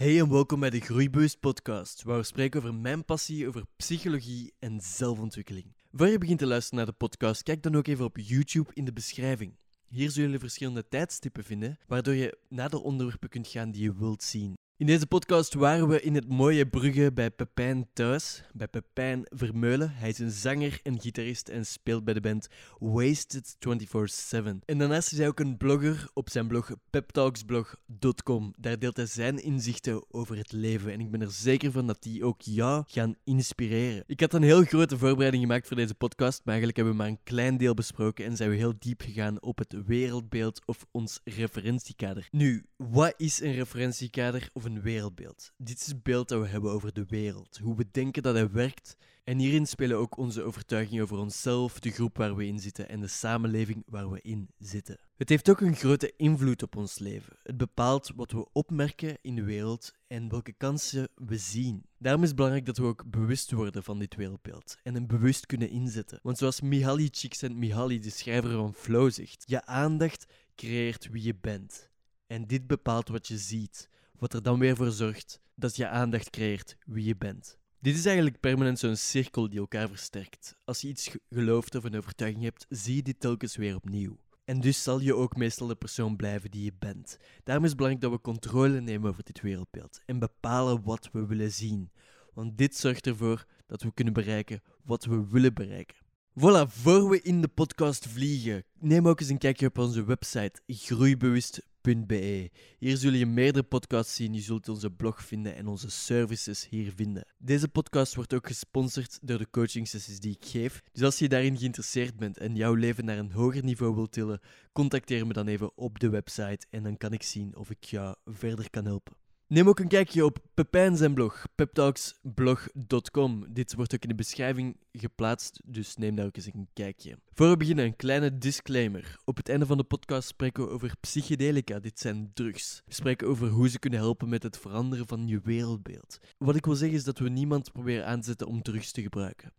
Hey en welkom bij de Groeiboost podcast, waar we spreken over mijn passie over psychologie en zelfontwikkeling. Voor je begint te luisteren naar de podcast, kijk dan ook even op YouTube in de beschrijving. Hier zullen je verschillende tijdstippen vinden, waardoor je naar de onderwerpen kunt gaan die je wilt zien. In deze podcast waren we in het mooie Brugge bij Pepijn thuis, bij Pepijn Vermeulen. Hij is een zanger en gitarist en speelt bij de band Wasted 24-7. En daarnaast is hij ook een blogger op zijn blog peptalksblog.com. Daar deelt hij zijn inzichten over het leven en ik ben er zeker van dat die ook jou gaan inspireren. Ik had een heel grote voorbereiding gemaakt voor deze podcast, maar eigenlijk hebben we maar een klein deel besproken en zijn we heel diep gegaan op het wereldbeeld of ons referentiekader. Nu, wat is een referentiekader of wereldbeeld. Dit is het beeld dat we hebben over de wereld, hoe we denken dat hij werkt. En hierin spelen ook onze overtuigingen over onszelf, de groep waar we in zitten en de samenleving waar we in zitten. Het heeft ook een grote invloed op ons leven. Het bepaalt wat we opmerken in de wereld en welke kansen we zien. Daarom is het belangrijk dat we ook bewust worden van dit wereldbeeld en hem bewust kunnen inzetten. Want zoals Mihaly Csikszentmihalyi, de schrijver van Flow, zegt, je aandacht creëert wie je bent. En dit bepaalt wat je ziet wat er dan weer voor zorgt dat je aandacht creëert wie je bent. Dit is eigenlijk permanent zo'n cirkel die elkaar versterkt. Als je iets gelooft of een overtuiging hebt, zie je dit telkens weer opnieuw. En dus zal je ook meestal de persoon blijven die je bent. Daarom is het belangrijk dat we controle nemen over dit wereldbeeld en bepalen wat we willen zien. Want dit zorgt ervoor dat we kunnen bereiken wat we willen bereiken. Voilà, voor we in de podcast vliegen, neem ook eens een kijkje op onze website groeibewust.be. Hier zul je meerdere podcasts zien, je zult onze blog vinden en onze services hier vinden. Deze podcast wordt ook gesponsord door de coaching sessies die ik geef. Dus als je daarin geïnteresseerd bent en jouw leven naar een hoger niveau wilt tillen, contacteer me dan even op de website en dan kan ik zien of ik jou verder kan helpen. Neem ook een kijkje op Pepijn blog, peptalksblog.com. Dit wordt ook in de beschrijving geplaatst, dus neem daar ook eens een kijkje. Voor we beginnen, een kleine disclaimer. Op het einde van de podcast spreken we over psychedelica, dit zijn drugs. We spreken over hoe ze kunnen helpen met het veranderen van je wereldbeeld. Wat ik wil zeggen is dat we niemand proberen aan te zetten om drugs te gebruiken.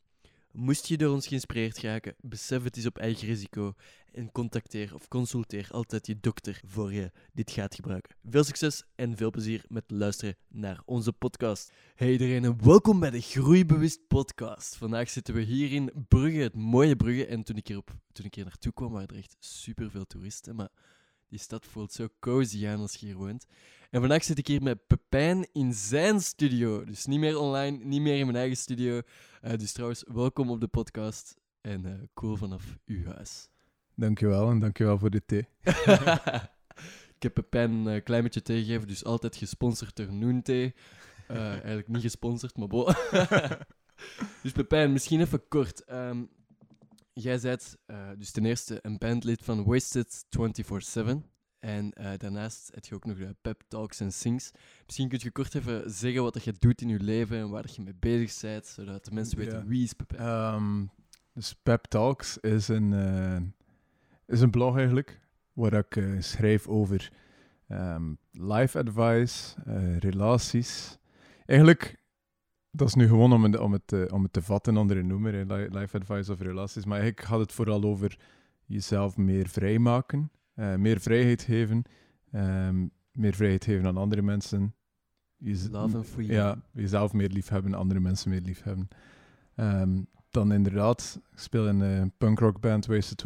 Moest je door ons geïnspireerd raken, besef het is op eigen risico en contacteer of consulteer altijd je dokter voor je dit gaat gebruiken. Veel succes en veel plezier met luisteren naar onze podcast. Hey iedereen en welkom bij de Groeibewust podcast. Vandaag zitten we hier in Brugge, het mooie Brugge. En toen ik hier, toen ik hier naartoe kwam, waren er echt superveel toeristen, maar die stad voelt zo cozy aan als je hier woont. En vandaag zit ik hier met Pepijn in zijn studio. Dus niet meer online, niet meer in mijn eigen studio. Uh, dus trouwens, welkom op de podcast. En uh, cool vanaf uw huis. Dankjewel en dankjewel voor de thee. ik heb Pepijn een klein beetje thee gegeven, dus altijd gesponsord door Noenthee. eigenlijk niet gesponsord, maar bo. dus Pepijn, misschien even kort. Um, jij bent dus ten eerste een bandlid van Wasted 24-7. En uh, daarnaast heb je ook nog de pep talks en sings. Misschien kun je kort even zeggen wat je doet in je leven en waar je mee bezig bent, zodat de mensen weten wie is Pep. Um, dus Pep Talks is een, uh, is een blog eigenlijk, waar ik uh, schrijf over um, life advice, relaties. Eigenlijk, dat is nu gewoon om het, om het, om het te vatten onder een noemer, life advice of relaties. Maar eigenlijk gaat het vooral over jezelf meer vrijmaken uh, meer vrijheid geven, um, meer vrijheid geven aan andere mensen. Love Ja, jezelf meer lief hebben, andere mensen meer lief hebben. Um, dan inderdaad, ik speel in een punkrockband Wasted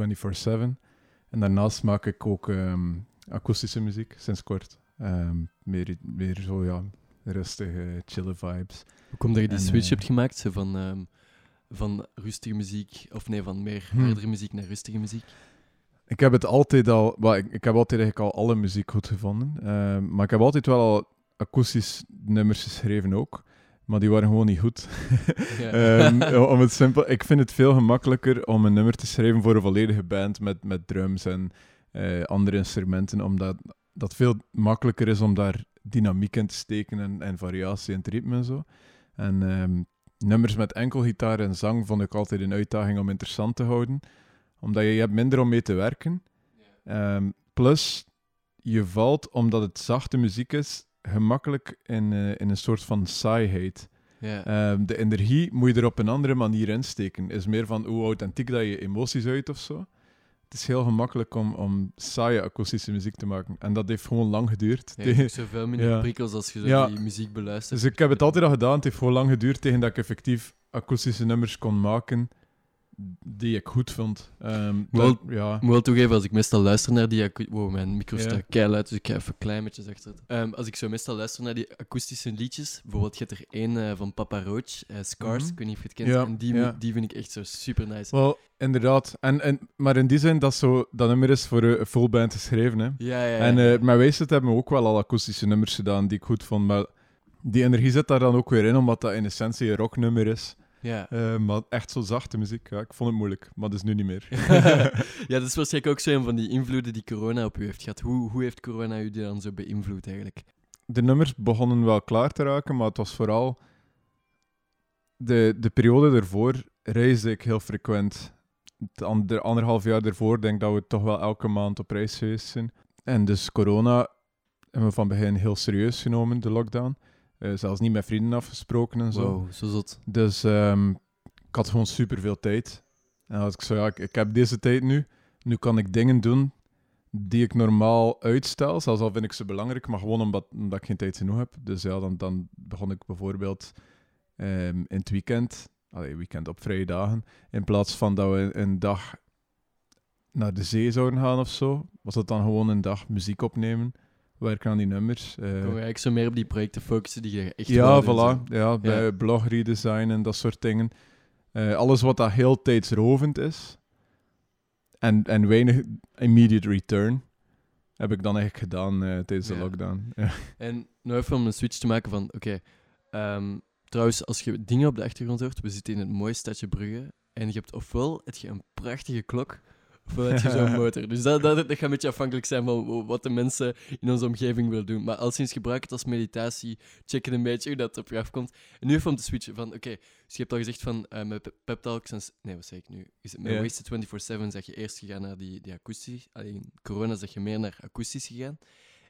24-7. En daarnaast maak ik ook um, akoestische muziek, sinds kort. meer, meer zo, ja, rustige, chille vibes. Hoe komt dat je die switch uh, hebt gemaakt, zo van, van rustige muziek, of nee, van meer hmm. hardere muziek naar rustige muziek? Ik heb het altijd al... Well, ik, ik, heb altijd eigenlijk al alle muziek goed gevonden. Uh, maar ik heb altijd wel al akoestisch nummers geschreven ook. Maar die waren gewoon niet goed. um, om het simpel, ik vind het veel gemakkelijker om een nummer te schrijven voor een volledige band met, met drums en uh, andere instrumenten. Omdat dat veel makkelijker is om daar dynamiek in te steken en, en variatie in het ritme en zo. En um, nummers met enkel gitaar en zang vond ik altijd een uitdaging om interessant te houden omdat je, je hebt minder om mee te werken. Um, plus, je valt, omdat het zachte muziek is, gemakkelijk in, uh, in een soort van saaiheid. Yeah. Um, de energie moet je er op een andere manier insteken. Is meer van hoe authentiek dat je emoties uit of zo. Het is heel gemakkelijk om, om saaie akoestische muziek te maken. En dat heeft gewoon lang geduurd. Ja, tegen- je hebt zoveel minder Ja. prikkels als je zo Ja. die muziek beluistert. Dus ik heb het altijd al gedaan. Het heeft gewoon lang geduurd tegen dat ik effectief akoestische nummers kon maken die ik goed vond. Ehm, dat- ja. Ik moet wel toegeven, als ik meestal luister naar die... Wow, mijn micro staat keihard, dus ik ga even een klein beetje. Ehm, als ik zo meestal luister naar die akoestische liedjes, bijvoorbeeld je hebt er één eh, van Papa Roach, eh, Scars, Mhm. ik weet niet of je het kent, Ja, en die, ja. die vind ik echt zo super nice. Wel, inderdaad. En, en, maar in die zin, dat, zo, dat nummer is voor een full band geschreven. Hè. Ja, ja, ja. En eh met Wasted hebben we ook wel al akoestische nummers gedaan die ik goed vond. Maar die energie zit daar dan ook weer in, omdat dat in essentie een rocknummer is. Ja. Eh, maar echt zo zachte muziek. Ja, ik vond het moeilijk, maar dat is nu niet meer. ja, dat is waarschijnlijk ook zo een van die invloeden die corona op u heeft gehad. Hoe, hoe heeft corona u dan zo beïnvloed eigenlijk? de nummers begonnen wel klaar te raken, maar het was vooral de, de periode ervoor reisde ik heel frequent. De anderhalf jaar ervoor denk ik dat we toch wel elke maand op reis geweest zijn. En dus corona hebben we van begin heel serieus genomen, de lockdown. Eh, zelfs niet met vrienden afgesproken en zo. Wow, zo zot. Dus ehm, ik had gewoon super veel tijd. En als ik zo, ja, ik, ik heb deze tijd nu. Nu kan ik dingen doen die ik normaal uitstel, zelfs al vind ik ze belangrijk, maar gewoon omdat, omdat ik geen tijd genoeg heb. Dus ja, dan, dan begon ik bijvoorbeeld ehm, in het weekend, allee, weekend op vrije dagen, in plaats van dat we een dag naar de zee zouden gaan of zo, was het dan gewoon een dag muziek opnemen, werken aan die nummers. je eigenlijk zo meer op die projecten focussen die je echt ja, voilà. Ja, bij blog redesign en dat soort dingen. Eh, alles wat dat heel tijdsrovend is en, en weinig immediate return, heb ik dan eigenlijk gedaan eh, tijdens de lockdown. Ja. En nou even om een switch te maken van, oké, ehm, trouwens, als je dingen op de achtergrond hoort, we zitten in het mooie stadje Brugge, en je hebt ofwel heb je een prachtige klok, heb je zo'n motor. Dus dat, dat, dat gaat een beetje afhankelijk zijn van wat de mensen in onze omgeving willen doen. Maar al sinds gebruik het als meditatie, checken een beetje hoe dat op je afkomt. En nu even om te switchen van, oké, dus je hebt al gezegd van, met pe- pep talks en... Nee, wat zeg ik nu? Is het met. Wasted 24-7 zeg je eerst gegaan naar die, die akoestisch, alleen corona zeg je meer naar akoestisch gegaan.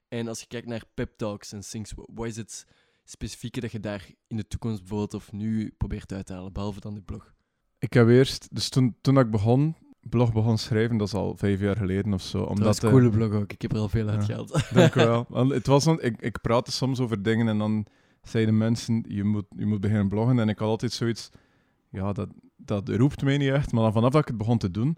En als je kijkt naar pep talks en things, wa- wat is het specifieke dat je daar in de toekomst bijvoorbeeld of nu probeert uit te halen, behalve dan de blog? Ik heb eerst, dus toen, toen ik begon, blog begon schrijven, dat is al vijf jaar geleden of zo. Dat Omdat, is een eh, coole blog ook, ik heb er al veel uit ja. gehaald. Dank wel. Want het was een, ik, ik praatte soms over dingen en dan zeiden mensen, je moet, je moet beginnen bloggen. En ik had altijd zoiets, ja, dat, dat roept mij niet echt. Maar dan vanaf dat ik het begon te doen,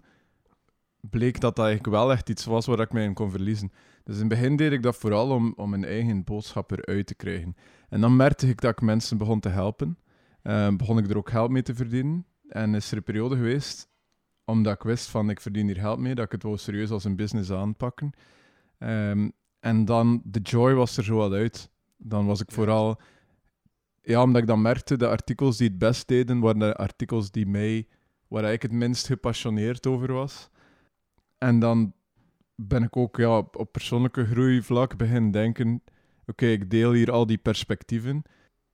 bleek dat dat eigenlijk wel echt iets was waar ik mij in kon verliezen. Dus in het begin deed ik dat vooral om, om mijn eigen boodschap eruit te krijgen. En dan merkte ik dat ik mensen begon te helpen. Eh, begon ik er ook geld mee te verdienen. En is er een periode geweest, omdat ik wist van ik verdien hier geld mee, dat ik het wel serieus als een business aanpakken. Ehm, en dan, de joy was er zo wat uit. Dan was ik vooral... Ja, omdat ik dan merkte, de artikels die het best deden, waren de artikels die mij... Waar ik het minst gepassioneerd over was. En dan ben ik ook ja, op, op persoonlijke groeivlak beginnen denken... Oké, ik deel hier al die perspectieven.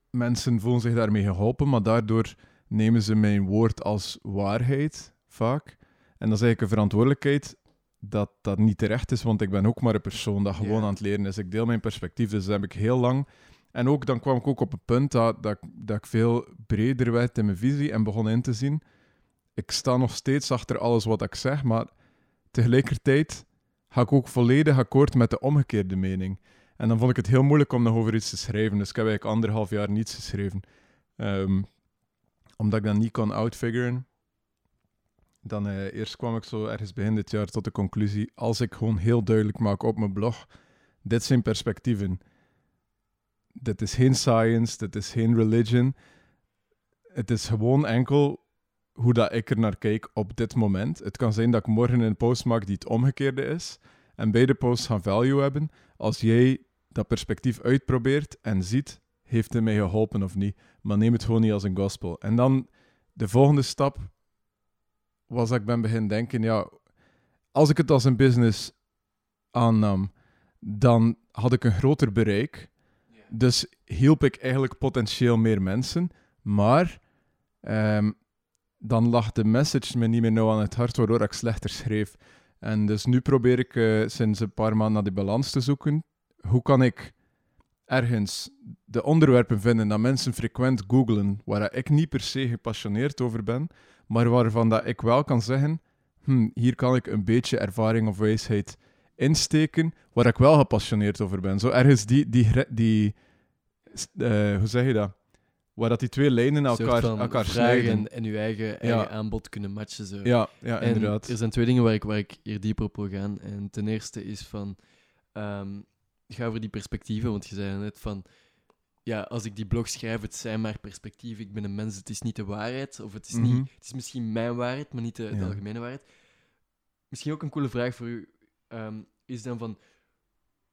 Mensen voelen zich daarmee geholpen, maar daardoor nemen ze mijn woord als waarheid, vaak. En dat is eigenlijk een verantwoordelijkheid dat dat niet terecht is, want ik ben ook maar een persoon dat gewoon aan het leren is. Ik deel mijn perspectief, dus dat heb ik heel lang. En ook dan kwam ik ook op een punt dat, dat, ik- dat ik veel breder werd in mijn visie en begon in te zien. Ik sta nog steeds achter alles wat ik zeg, maar tegelijkertijd ga ik ook volledig akkoord met de omgekeerde mening. En dan vond ik het heel moeilijk om nog over iets te schrijven. Dus ik heb eigenlijk anderhalf jaar niets geschreven. Ehm, omdat ik dat niet kon outfiguren. Dan eh, eerst kwam ik zo ergens begin dit jaar tot de conclusie, als ik gewoon heel duidelijk maak op mijn blog, dit zijn perspectieven. Dit is geen science, dit is geen religion. Het is gewoon enkel hoe dat ik er naar kijk op dit moment. Het kan zijn dat ik morgen een post maak die het omgekeerde is. En beide posts gaan value hebben. Als jij dat perspectief uitprobeert en ziet, heeft het mij geholpen of niet. Maar neem het gewoon niet als een gospel. En dan de volgende stap was dat ik ben beginnen denken, ja, als ik het als een business aannam, dan had ik een groter bereik. Dus hielp ik eigenlijk potentieel meer mensen. Maar ehm, dan lag de message me niet meer nou aan het hart, waardoor ik slechter schreef. En dus nu probeer ik eh, sinds een paar maanden naar die balans te zoeken. Hoe kan ik ergens de onderwerpen vinden dat mensen frequent googlen, waar ik niet per se gepassioneerd over ben, maar waarvan dat ik wel kan zeggen hm, hier kan ik een beetje ervaring of wijsheid insteken, waar ik wel gepassioneerd over ben. Zo ergens die, die, die eh, hoe zeg je dat? Waar dat die twee lijnen elkaar, elkaar snijden. en je eigen, eigen aanbod kunnen matchen. Zo. Ja, ja en inderdaad. er zijn twee dingen waar ik, waar ik hier dieper op wil gaan. En ten eerste is van... ehm ga over die perspectieven, want je zei net van... Ja, als ik die blog schrijf, het zijn maar perspectieven. Ik ben een mens, het is niet de waarheid. Of het is, Mhm. niet, het is misschien mijn waarheid, maar niet de, de Ja. algemene waarheid. Misschien ook een coole vraag voor u. ehm, is dan van...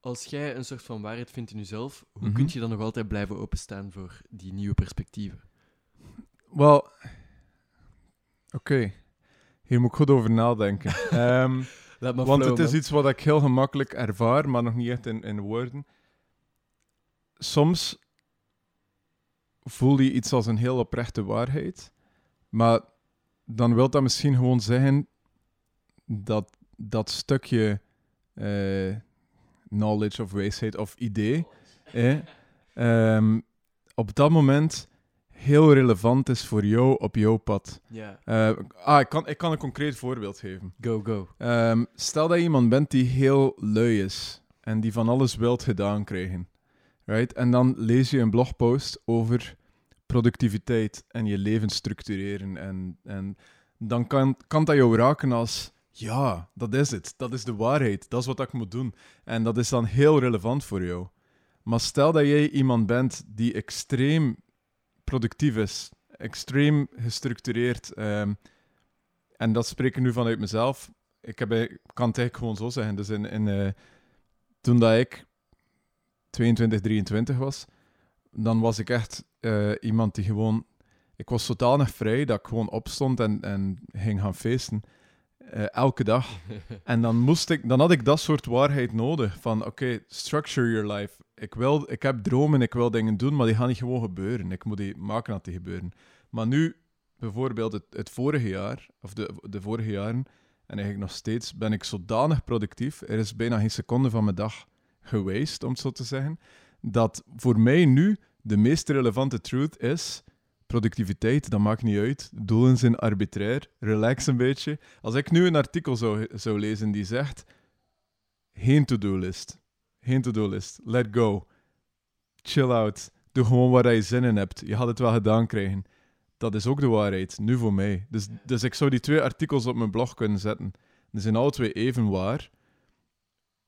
Als jij een soort van waarheid vindt in jezelf, hoe Mhm. kun je dan nog altijd blijven openstaan voor die nieuwe perspectieven? Wel, oké. Hier moet ik goed over nadenken. Ehm, Laat want het is iets wat ik heel gemakkelijk ervaar, maar nog niet echt in, in woorden. Soms voel je iets als een heel oprechte waarheid, maar dan wil dat misschien gewoon zeggen dat dat stukje eh, knowledge of wijsheid of idee eh, ehm, op dat moment heel relevant is voor jou op jouw pad. Ja, Eh, ah, ik kan, ik kan een concreet voorbeeld geven. go, go. Ehm, stel dat je iemand bent die heel lui is en die van alles wilt gedaan krijgen. Right? En dan lees je een blogpost over productiviteit en je leven structureren. En, en dan kan, kan dat jou raken als: ja, dat is het. Dat is de waarheid. Dat is wat ik moet doen. En dat is dan heel relevant voor jou. Maar stel dat jij iemand bent die extreem productief is, extreem gestructureerd. ehm, en dat spreek ik nu vanuit mezelf. Ik heb, ik kan het eigenlijk gewoon zo zeggen. Dus in, in, eh, toen dat ik 22, 23 was, dan was ik echt eh, iemand die gewoon... Ik was zodanig vrij dat ik gewoon opstond en, en ging gaan feesten. eh, elke dag. En dan, moest ik, dan had ik dat soort waarheid nodig. Van oké, structure your life. Ik, wil, ik heb dromen, ik wil dingen doen, maar die gaan niet gewoon gebeuren. Ik moet die maken dat die gebeuren. Maar nu, bijvoorbeeld het, het vorige jaar, of de, de vorige jaren, en eigenlijk nog steeds, ben ik zodanig productief. Er is bijna geen seconde van mijn dag geweest, om het zo te zeggen. Dat voor mij nu de meest relevante truth is productiviteit, dat maakt niet uit. Doelen zijn arbitrair. Relax een beetje. Als ik nu een artikel zou, zou lezen die zegt: geen to-do-list. Geen to-do-list. Let go. Chill out. Doe gewoon waar je zin in hebt. Je had het wel gedaan krijgen. Dat is ook de waarheid, nu voor mij. Dus, dus ik zou die twee artikels op mijn blog kunnen zetten. Die zijn alle twee even waar.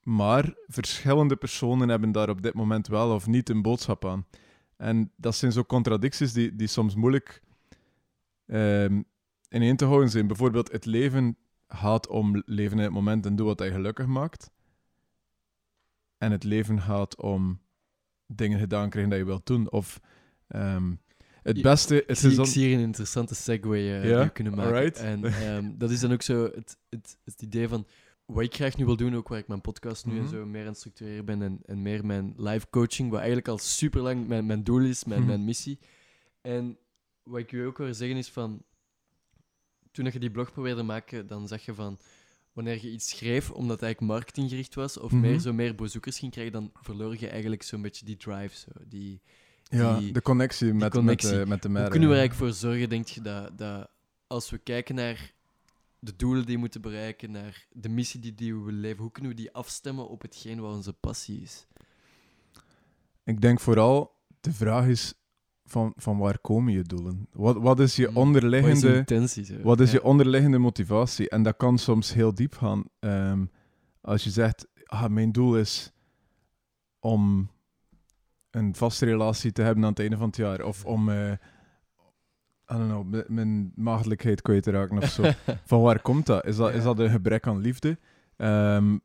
Maar verschillende personen hebben daar op dit moment wel of niet een boodschap aan. En dat zijn zo contradicties die, die soms moeilijk ehm ineen te houden zijn. Bijvoorbeeld, het leven gaat om leven in het moment en doe wat je gelukkig maakt. En het leven gaat om dingen gedaan krijgen dat je wilt doen. Of ehm, het beste Ik is ik zie hier een interessante segue eh, Ja, die we kunnen maken. alright. En ehm, dat is dan ook zo het, het, het idee van wat ik graag nu wil doen, ook waar ik mijn podcast nu en Mhm. zo meer aan het structureren ben en, en meer mijn live coaching, wat eigenlijk al super lang mijn, mijn doel is, mijn, Mhm. mijn missie. En wat ik u ook wil zeggen is van, toen je die blog probeerde te maken, dan zag je van, wanneer je iets schreef, omdat het eigenlijk marketinggericht was, of Mhm. meer zo meer bezoekers ging krijgen, dan verloor je eigenlijk zo'n beetje die drive, zo, die... ja, die- de connectie met, connectie. met de, met de Hoe kunnen we er eigenlijk voor zorgen, denk je, dat, dat als we kijken naar de doelen die we moeten bereiken, naar de missie die, die we willen leven, hoe kunnen we die afstemmen op hetgeen wat onze passie is? Ik denk vooral, de vraag is, van, van waar komen je doelen? Wat, wat is je Wat is onderliggende... de intentie? Zo? Wat is Ja. je onderliggende motivatie? En dat kan soms heel diep gaan. Ehm, als je zegt, ah, mijn doel is om een vaste relatie te hebben aan het einde van het jaar. Of om, eh I don't know, mijn maagdelijkheid kwijt te raken of zo. van waar komt dat? Is dat, is dat een gebrek aan liefde? Ehm,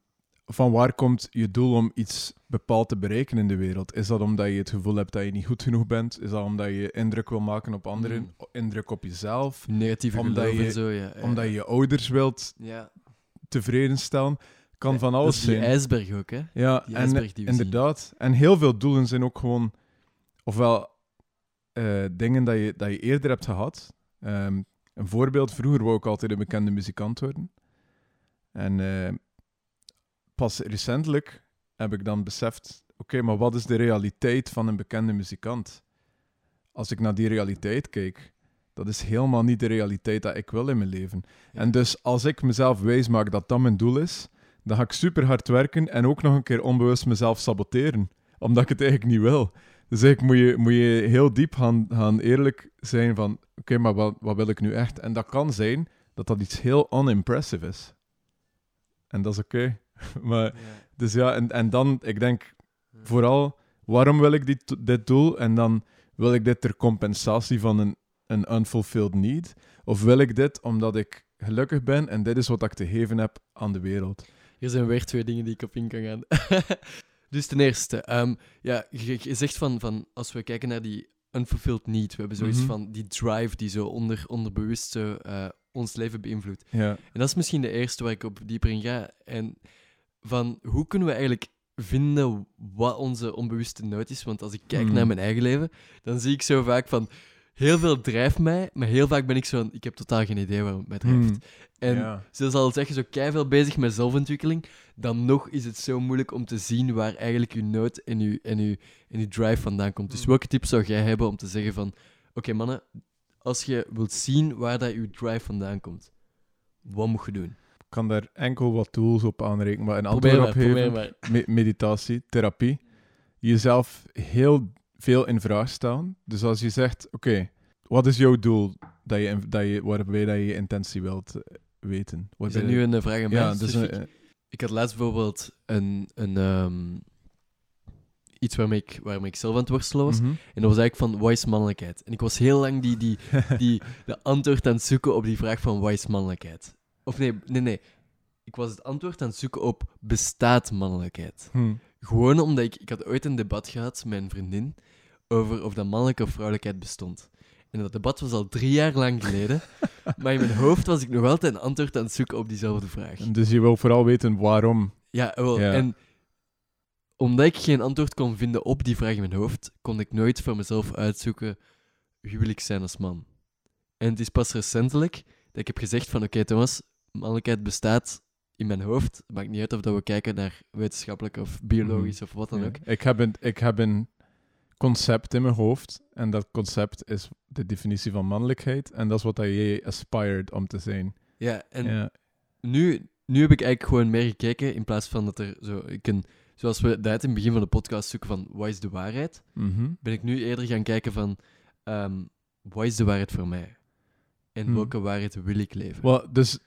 van waar komt je doel om iets bepaald te bereiken in de wereld? Is dat omdat je het gevoel hebt dat je niet goed genoeg bent? Is dat omdat je indruk wil maken op anderen? Mm. Indruk op jezelf? Negatieve Omdat je- zo, ja. Omdat je je ouders wilt Ja. tevreden stellen? Kan Ja, van dat alles is die zijn. ijsberg ook, hè? Ja, Die en, ijsberg die we zien. inderdaad. En heel veel doelen zijn ook gewoon... Ofwel eh, dingen dat je, dat je eerder hebt gehad. Ehm, een voorbeeld, vroeger wou ik altijd een bekende muzikant worden. En eh, pas recentelijk heb ik dan beseft... Oké, maar wat is de realiteit van een bekende muzikant? Als ik naar die realiteit kijk, Dat is helemaal niet de realiteit dat ik wil in mijn leven. Ja. En dus als ik mezelf wijs maak dat dat mijn doel is, dan ga ik super hard werken en ook nog een keer onbewust mezelf saboteren. Omdat ik het eigenlijk niet wil. Dus eigenlijk moet je, moet je heel diep gaan, gaan eerlijk zijn van... Oké, maar wat, wat wil ik nu echt? En dat kan zijn dat dat iets heel unimpressive is. En dat is oké. maar, Ja. dus ja, en, en dan, ik denk vooral, waarom wil ik dit, dit doel? En dan wil ik dit ter compensatie van een, een unfulfilled need? Of wil ik dit omdat ik gelukkig ben en dit is wat ik te geven heb aan de wereld? Hier zijn weer twee dingen die ik op in kan gaan. dus ten eerste, ehm, ja, je, je zegt van, van als we kijken naar die unfulfilled need, we hebben zoiets Mhm. van die drive die zo onder, onderbewust zo, eh, ons leven beïnvloedt. Ja. En dat is misschien de eerste waar ik op dieper in ga. En van hoe kunnen we eigenlijk vinden wat onze onbewuste nood is? Want als ik kijk Hmm. naar mijn eigen leven, dan zie ik zo vaak van heel veel drijft mij, maar heel vaak ben ik zo van ik heb totaal geen idee waarom het mij drijft. Hmm. En ja. zelfs al zeg je zo veel bezig met zelfontwikkeling, dan nog is het zo moeilijk om te zien waar eigenlijk je nood en je, en je, en je drive vandaan komt. Dus Hmm. welke tips zou jij hebben om te zeggen van oké mannen, als je wilt zien waar dat je drive vandaan komt, wat moet je doen? Ik kan daar enkel wat tools op aanrekenen, maar een antwoord maar, op geven. Me- meditatie, therapie. Jezelf heel veel in vraag stellen. Dus als je zegt, oké, wat is jouw doel dat je, dat je, waarbij dat je je intentie wilt eh, weten? Is Waarbij dat nu een eh, vraag aan mij? Ja, dus een, Ik had laatst bijvoorbeeld een, een, ehm, iets waarmee ik, waarmee ik zelf aan het worstelen was. mhm. En dat was eigenlijk van, wat is mannelijkheid? En ik was heel lang die, die, die, de antwoord aan het zoeken op die vraag van, wat is mannelijkheid? Of nee, nee, nee. Ik was het antwoord aan het zoeken op, bestaat mannelijkheid? Hm. Gewoon omdat ik, ik had ooit een debat gehad met een vriendin over of dat mannelijke of vrouwelijkheid bestond. En dat debat was al drie jaar lang geleden. maar in mijn hoofd was ik nog altijd een antwoord aan het zoeken op diezelfde vraag. Dus je wil vooral weten waarom. Ja, wel. Ja. En omdat ik geen antwoord kon vinden op die vraag in mijn hoofd, kon ik nooit voor mezelf uitzoeken wie wil ik zijn als man. En het is pas recentelijk dat ik heb gezegd van oké Thomas, mannelijkheid bestaat in mijn hoofd. Het maakt niet uit of dat we kijken naar wetenschappelijk of biologisch of wat dan Ja. ook. Ik, heb een, ik heb een concept in mijn hoofd. En dat concept is de definitie van mannelijkheid. En dat is wat jij aspired om te zijn. Ja, en ja. nu, nu heb ik eigenlijk gewoon meer gekeken in plaats van dat er zo... Ik een, zoals we dat in het begin van de podcast zoeken van wat is de waarheid, Mhm. ben ik nu eerder gaan kijken van ehm, wat is de waarheid voor mij? En Hmm. welke waarheid wil ik leven? Wel, dus,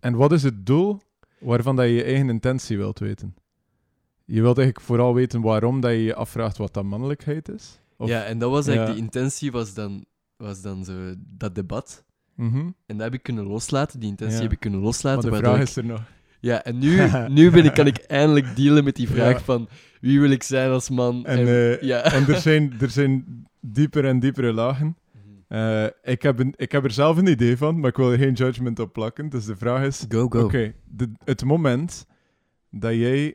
en wat is het doel waarvan dat je je eigen intentie wilt weten? Je wilt eigenlijk vooral weten waarom dat je je afvraagt wat dat mannelijkheid is? Of- ja, en dat was eigenlijk Ja. die intentie, was dan, was dan zo dat debat. Mhm. En dat heb ik kunnen loslaten, die intentie Ja. heb ik kunnen Maar loslaten. de waardoor vraag ik- is er nog. Ja, en nu, nu ben ik, kan ik eindelijk dealen met die vraag Ja. van wie wil ik zijn als man? En, eh, ja. En er zijn, er zijn dieper en diepere lagen. Eh, ik, heb een, ik heb er zelf een idee van, maar ik wil er geen judgment op plakken. Dus de vraag is: Go, go. Oké, de- het moment dat jij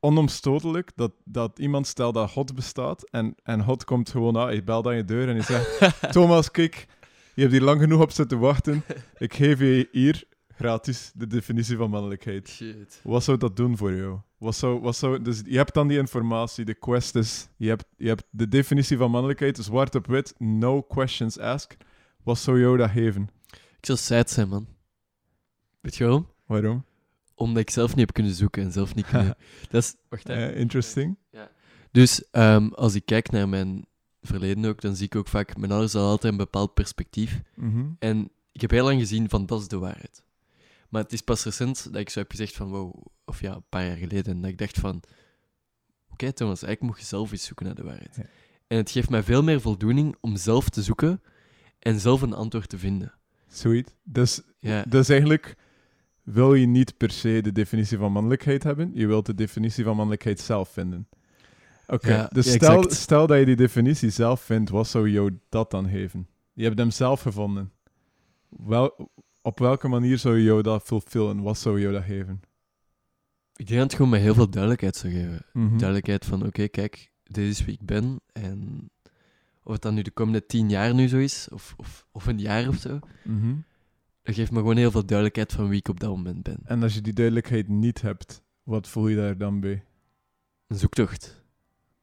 onomstotelijk, dat, dat iemand stelt dat God bestaat en, en God komt gewoon aan, hij belt aan je deur en hij zegt, Thomas, kijk, je hebt hier lang genoeg op zitten wachten, ik geef je hier gratis de definitie van mannelijkheid. Shit. Wat zou dat doen voor jou? Wat zou, wat zou, dus je hebt dan die informatie, de quest is, je hebt, je hebt de definitie van mannelijkheid, zwart op wit, no questions asked. Wat zou jou dat geven? Ik zou sad zijn, man. Weet je waarom? Waarom? Omdat ik zelf niet heb kunnen zoeken en zelf niet kunnen... dat is... Wacht. Eh, interesting. Dus ehm, als ik kijk naar mijn verleden ook, dan zie ik ook vaak... Mijn ouders hadden altijd een bepaald perspectief. Mhm. En ik heb heel lang gezien van, dat is de waarheid. Maar het is pas recent dat ik zo heb gezegd van, wow... Of ja, een paar jaar geleden. En dat ik dacht van... Oké, Thomas, eigenlijk moet je zelf eens zoeken naar de waarheid. Ja. En het geeft mij veel meer voldoening om zelf te zoeken en zelf een antwoord te vinden. Sweet. Dus, Ja, dus eigenlijk wil je niet per se de definitie van mannelijkheid hebben, je wilt de definitie van mannelijkheid zelf vinden. Oké, Ja, dus stel, exact. stel dat je die definitie zelf vindt, wat zou jou dat dan geven? Je hebt hem zelf gevonden. Wel, op welke manier zou je jou dat fulfillen? Wat zou jou dat geven? ik denk dat het gewoon met heel veel duidelijkheid zou geven. Mhm. Duidelijkheid van, oké, kijk, dit is wie ik ben. En of het dan nu de komende tien jaar nu zo is, of, of, of een jaar of zo, Mhm. Dat geeft me gewoon heel veel duidelijkheid van wie ik op dat moment ben. En als je die duidelijkheid niet hebt, wat voel je daar dan bij? Een zoektocht.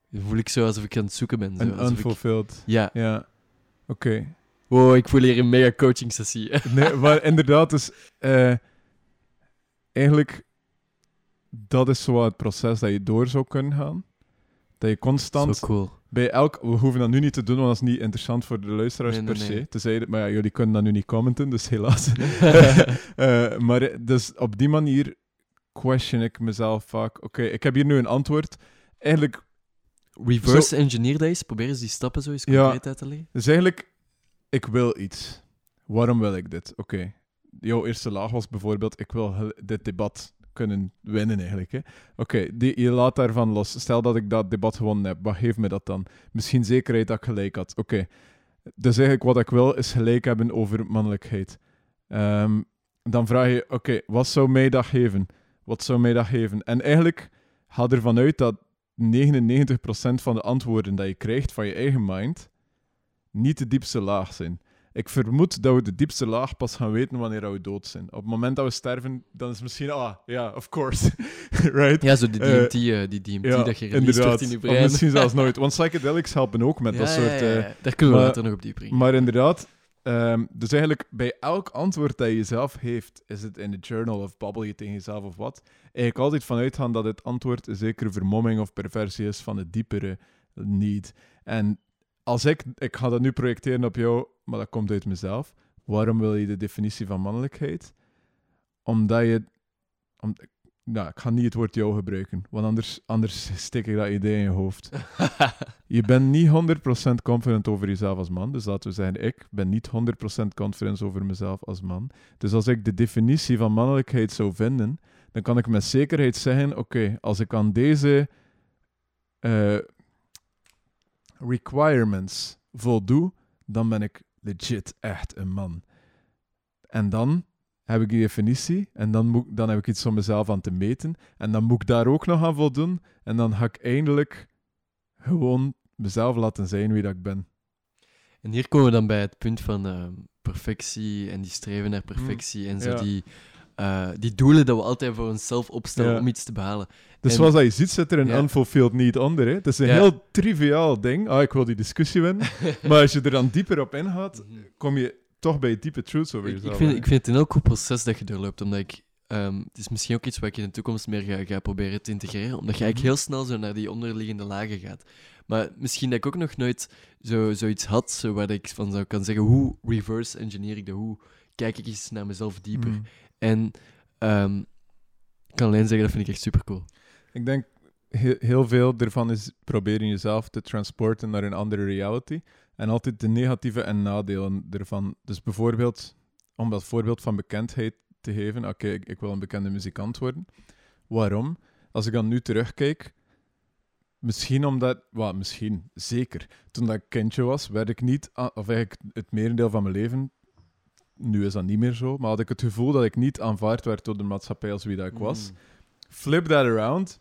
Dan voel ik zo alsof ik aan het zoeken ben. Zo, Een ik- unfulfilled. Ja, Ja, oké. Wow, ik voel hier een mega coaching sessie. Nee, maar inderdaad, dus eh, eigenlijk, dat is zo het proces dat je door zou kunnen gaan. Dat je constant Zo cool. Bij elk, we hoeven dat nu niet te doen, want dat is niet interessant voor de luisteraars Nee, nee, per se. nee. Tenzij, maar ja, jullie kunnen dat nu niet commenten, dus helaas. Eh, maar dus op die manier question ik mezelf vaak, oké, ik heb hier nu een antwoord. Eigenlijk, Reverse engineer dat eens. Probeer eens die stappen zo eens Ja. uit te leggen. dus eigenlijk, ik wil iets. Waarom wil ik dit? Oké, jouw eerste laag was bijvoorbeeld, ik wil dit debat kunnen winnen eigenlijk. Oké, je laat daarvan los. Stel dat ik dat debat gewonnen heb, wat geeft me dat dan? Misschien zekerheid dat ik gelijk had. Oké, dus eigenlijk wat ik wil is gelijk hebben over mannelijkheid. Ehm, dan vraag je, oké, wat zou mij dat geven? Wat zou mij dat geven? En eigenlijk ga ervan uit dat 99% van de antwoorden dat je krijgt van je eigen mind niet de diepste laag zijn. Ik vermoed dat we de diepste laag pas gaan weten wanneer we dood zijn. Op het moment dat we sterven, dan is misschien, ah, ja, of course. right? Ja, zo die Eh, DMT, eh, die DMT Ja, dat je wordt in je Of brein. misschien zelfs nooit. Want psychedelics helpen ook met dat soort... ja, ja, eh. Daar kunnen we later nog op diep brengen. maar inderdaad, ehm, dus eigenlijk bij elk antwoord dat je zelf heeft, is het in de journal of babbel je tegen jezelf of wat, eigenlijk altijd vanuit gaan dat het antwoord een zekere vermomming of perversie is van het diepere need. En als ik, ik ga dat nu projecteren op jou, maar dat komt uit mezelf. Waarom wil je de definitie van mannelijkheid? Omdat je, om, nou, ik ga niet het woord jou gebruiken, want anders, anders steek ik dat idee in je hoofd. Je bent niet 100% confident over jezelf als man. Dus laten we zeggen, ik ben niet 100% confident over mezelf als man. Dus als ik de definitie van mannelijkheid zou vinden, dan kan ik met zekerheid zeggen: oké, als ik aan deze eh, requirements voldoe, dan ben ik legit echt een man. En dan heb ik die definitie en dan, moet, dan heb ik iets om mezelf aan te meten. En dan moet ik daar ook nog aan voldoen. En dan ga ik eindelijk gewoon mezelf laten zijn wie dat ik ben. En hier komen we dan bij het punt van ehm, perfectie en die streven naar perfectie en zo ja. die, eh, die doelen dat we altijd voor onszelf opstellen Ja. om iets te behalen. Dus En- zoals dat je ziet, zit er een Ja. unfulfilled need onder. Hè? Het is een Ja. heel triviaal ding. Ah, ik wil die discussie winnen. maar als je er dan dieper op ingaat, kom je toch bij diepe truths over Ik, ik, jezelf. vind, ik vind het een heel cool proces dat je doorloopt, omdat ik... ehm, het is misschien ook iets wat ik in de toekomst meer ga, ga proberen te integreren, omdat je eigenlijk Mhm. heel snel zo naar die onderliggende lagen gaat. Maar misschien dat ik ook nog nooit zo, zoiets had, zo waar ik van zou kan zeggen, hoe reverse engineer ik dat? Hoe kijk ik eens naar mezelf dieper? Mm. En ehm, ik kan alleen zeggen, dat vind ik echt super cool. Ik denk heel, veel ervan is proberen jezelf te transporten naar een andere reality. En altijd de negatieve en nadelen ervan. Dus bijvoorbeeld, om dat voorbeeld van bekendheid te geven. Oké, ik, wil een bekende muzikant worden. Waarom? Als ik dan nu terugkijk, misschien omdat, well, misschien, zeker. Toen dat kindje was, werd ik niet, of eigenlijk het merendeel van mijn leven, nu is dat niet meer zo, maar had ik het gevoel dat ik niet aanvaard werd door de maatschappij als wie dat ik was. Mm. Flip that around.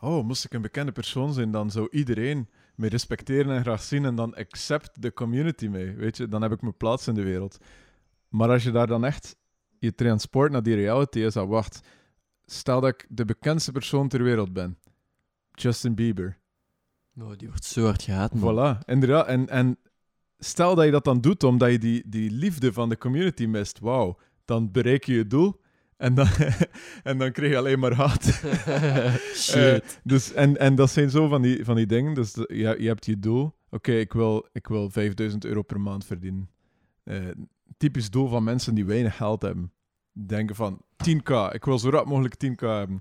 Oh, moest ik een bekende persoon zijn, dan zou iedereen me respecteren en graag zien en dan accept de community mee. Weet je, dan heb ik mijn plaats in de wereld. Maar als je daar dan echt je transport naar die reality is, dat wacht, stel dat ik de bekendste persoon ter wereld ben. Justin Bieber. Oh, die wordt zo hard gehaat, man. Voilà, inderdaad. En, en stel dat je dat dan doet omdat je die, die liefde van de community mist, wauw, dan bereik je je doel en dan, en dan krijg je alleen maar haat. Shit. Eh, dus, en, en dat zijn zo van die, van die dingen. Dus de- je, je hebt je doel. Oké, ik, wil, ik wil 5000 euro per maand verdienen. Eh, typisch doel van mensen die weinig geld hebben. Denken van 10k, ik wil zo rap mogelijk 10k hebben.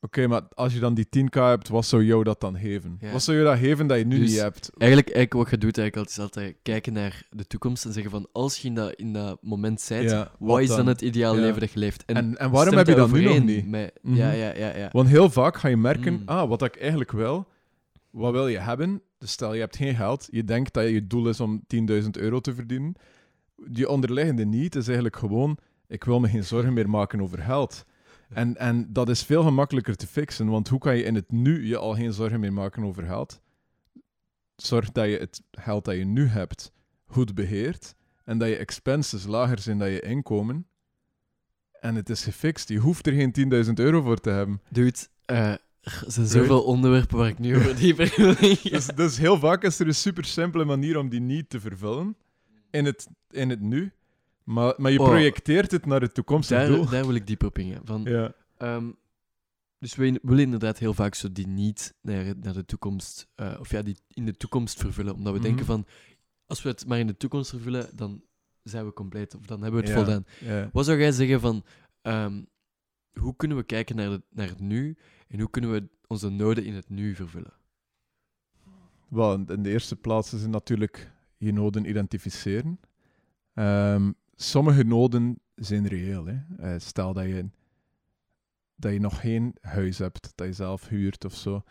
Oké, maar als je dan die 10k hebt, wat zou jou dat dan geven? Ja. Wat zou je dat geven dat je nu Dus- niet hebt? Eigenlijk, eigenlijk wat je doet, eigenlijk is altijd kijken naar de toekomst en zeggen van, als je in dat, in dat moment bent, Ja, wat is dan het ideale Ja. leven dat je leeft? En, en waarom heb je dat nu nog niet? met- Mhm. Ja, ja, ja. ja. Want heel vaak ga je merken, Mm. ah, wat ik eigenlijk wil, wat wil je hebben? Dus stel, je hebt geen geld, je denkt dat je doel is om 10.000 euro te verdienen. Die onderliggende niet is eigenlijk gewoon, ik wil me geen zorgen meer maken over geld. En, en dat is veel gemakkelijker te fixen, want hoe kan je in het nu je al geen zorgen meer maken over geld? Zorg dat je het geld dat je nu hebt goed beheert en dat je expenses lager zijn dan je inkomen. En het is gefixt. Je hoeft er geen 10.000 euro voor te hebben. Dude, eh, er zijn zoveel onderwerpen waar ik nu over dieper wil. Dus, dus heel vaak is er een super simpele manier om die niet te vervullen. in het, in het nu, maar, maar je Oh. projecteert het naar het toekomstige doel. Daar, daar wil ik dieper op ingaan. Van, Ja. Ehm, dus we willen inderdaad heel vaak zo die niet naar, naar de toekomst, eh, of ja, die in de toekomst vervullen. Omdat we Mhm. denken van, als we het maar in de toekomst vervullen, dan zijn we compleet, of dan hebben we het Ja. voldaan. Ja. Wat zou jij zeggen van, ehm, hoe kunnen we kijken naar, de, naar het nu, en hoe kunnen we onze noden in het nu vervullen? Wel, in- in de eerste plaats is het natuurlijk je noden identificeren. Ehm, sommige noden zijn reëel. Hè. Eh, stel dat je, dat je nog geen huis hebt, dat je zelf huurt of zo.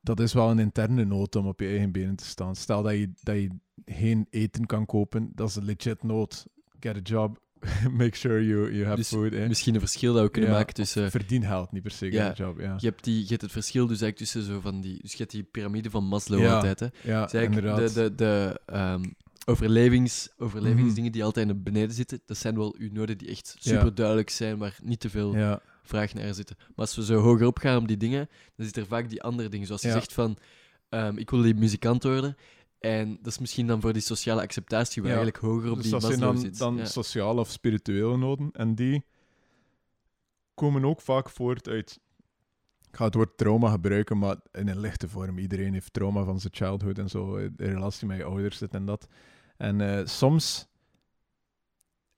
Dat is wel een interne nood om op je eigen benen te staan. Stel dat je, dat je geen eten kan kopen, dat is een legit nood. Get a job, make sure you, you have Dus food. Misschien een verschil dat we kunnen Ja, maken tussen... Verdien geld, niet per se, Ja. job. Ja, Je hebt, die, je hebt het verschil dus eigenlijk tussen zo van die... Dus je hebt die piramide van Maslow Ja, altijd, hè. ja Dus inderdaad. de, de, de ehm, overlevings, overlevingsdingen Mhm. die altijd naar beneden zitten, dat zijn wel uw noden die echt super duidelijk zijn, waar niet te veel ja, vraag naar zitten. Maar als we zo hoger op gaan op die dingen, dan zitten er vaak die andere dingen. Zoals je zegt van, ehm, ik wil die muzikant worden. En dat is misschien dan voor die sociale acceptatie waar eigenlijk hoger op Dus die dat zijn Maslow dan, zit. dan sociale of spirituele noden. En die komen ook vaak voort uit... Ik ga het woord trauma gebruiken, maar in een lichte vorm. Iedereen heeft trauma van zijn childhood en zo. In relatie met je ouders, dit en dat. En eh, soms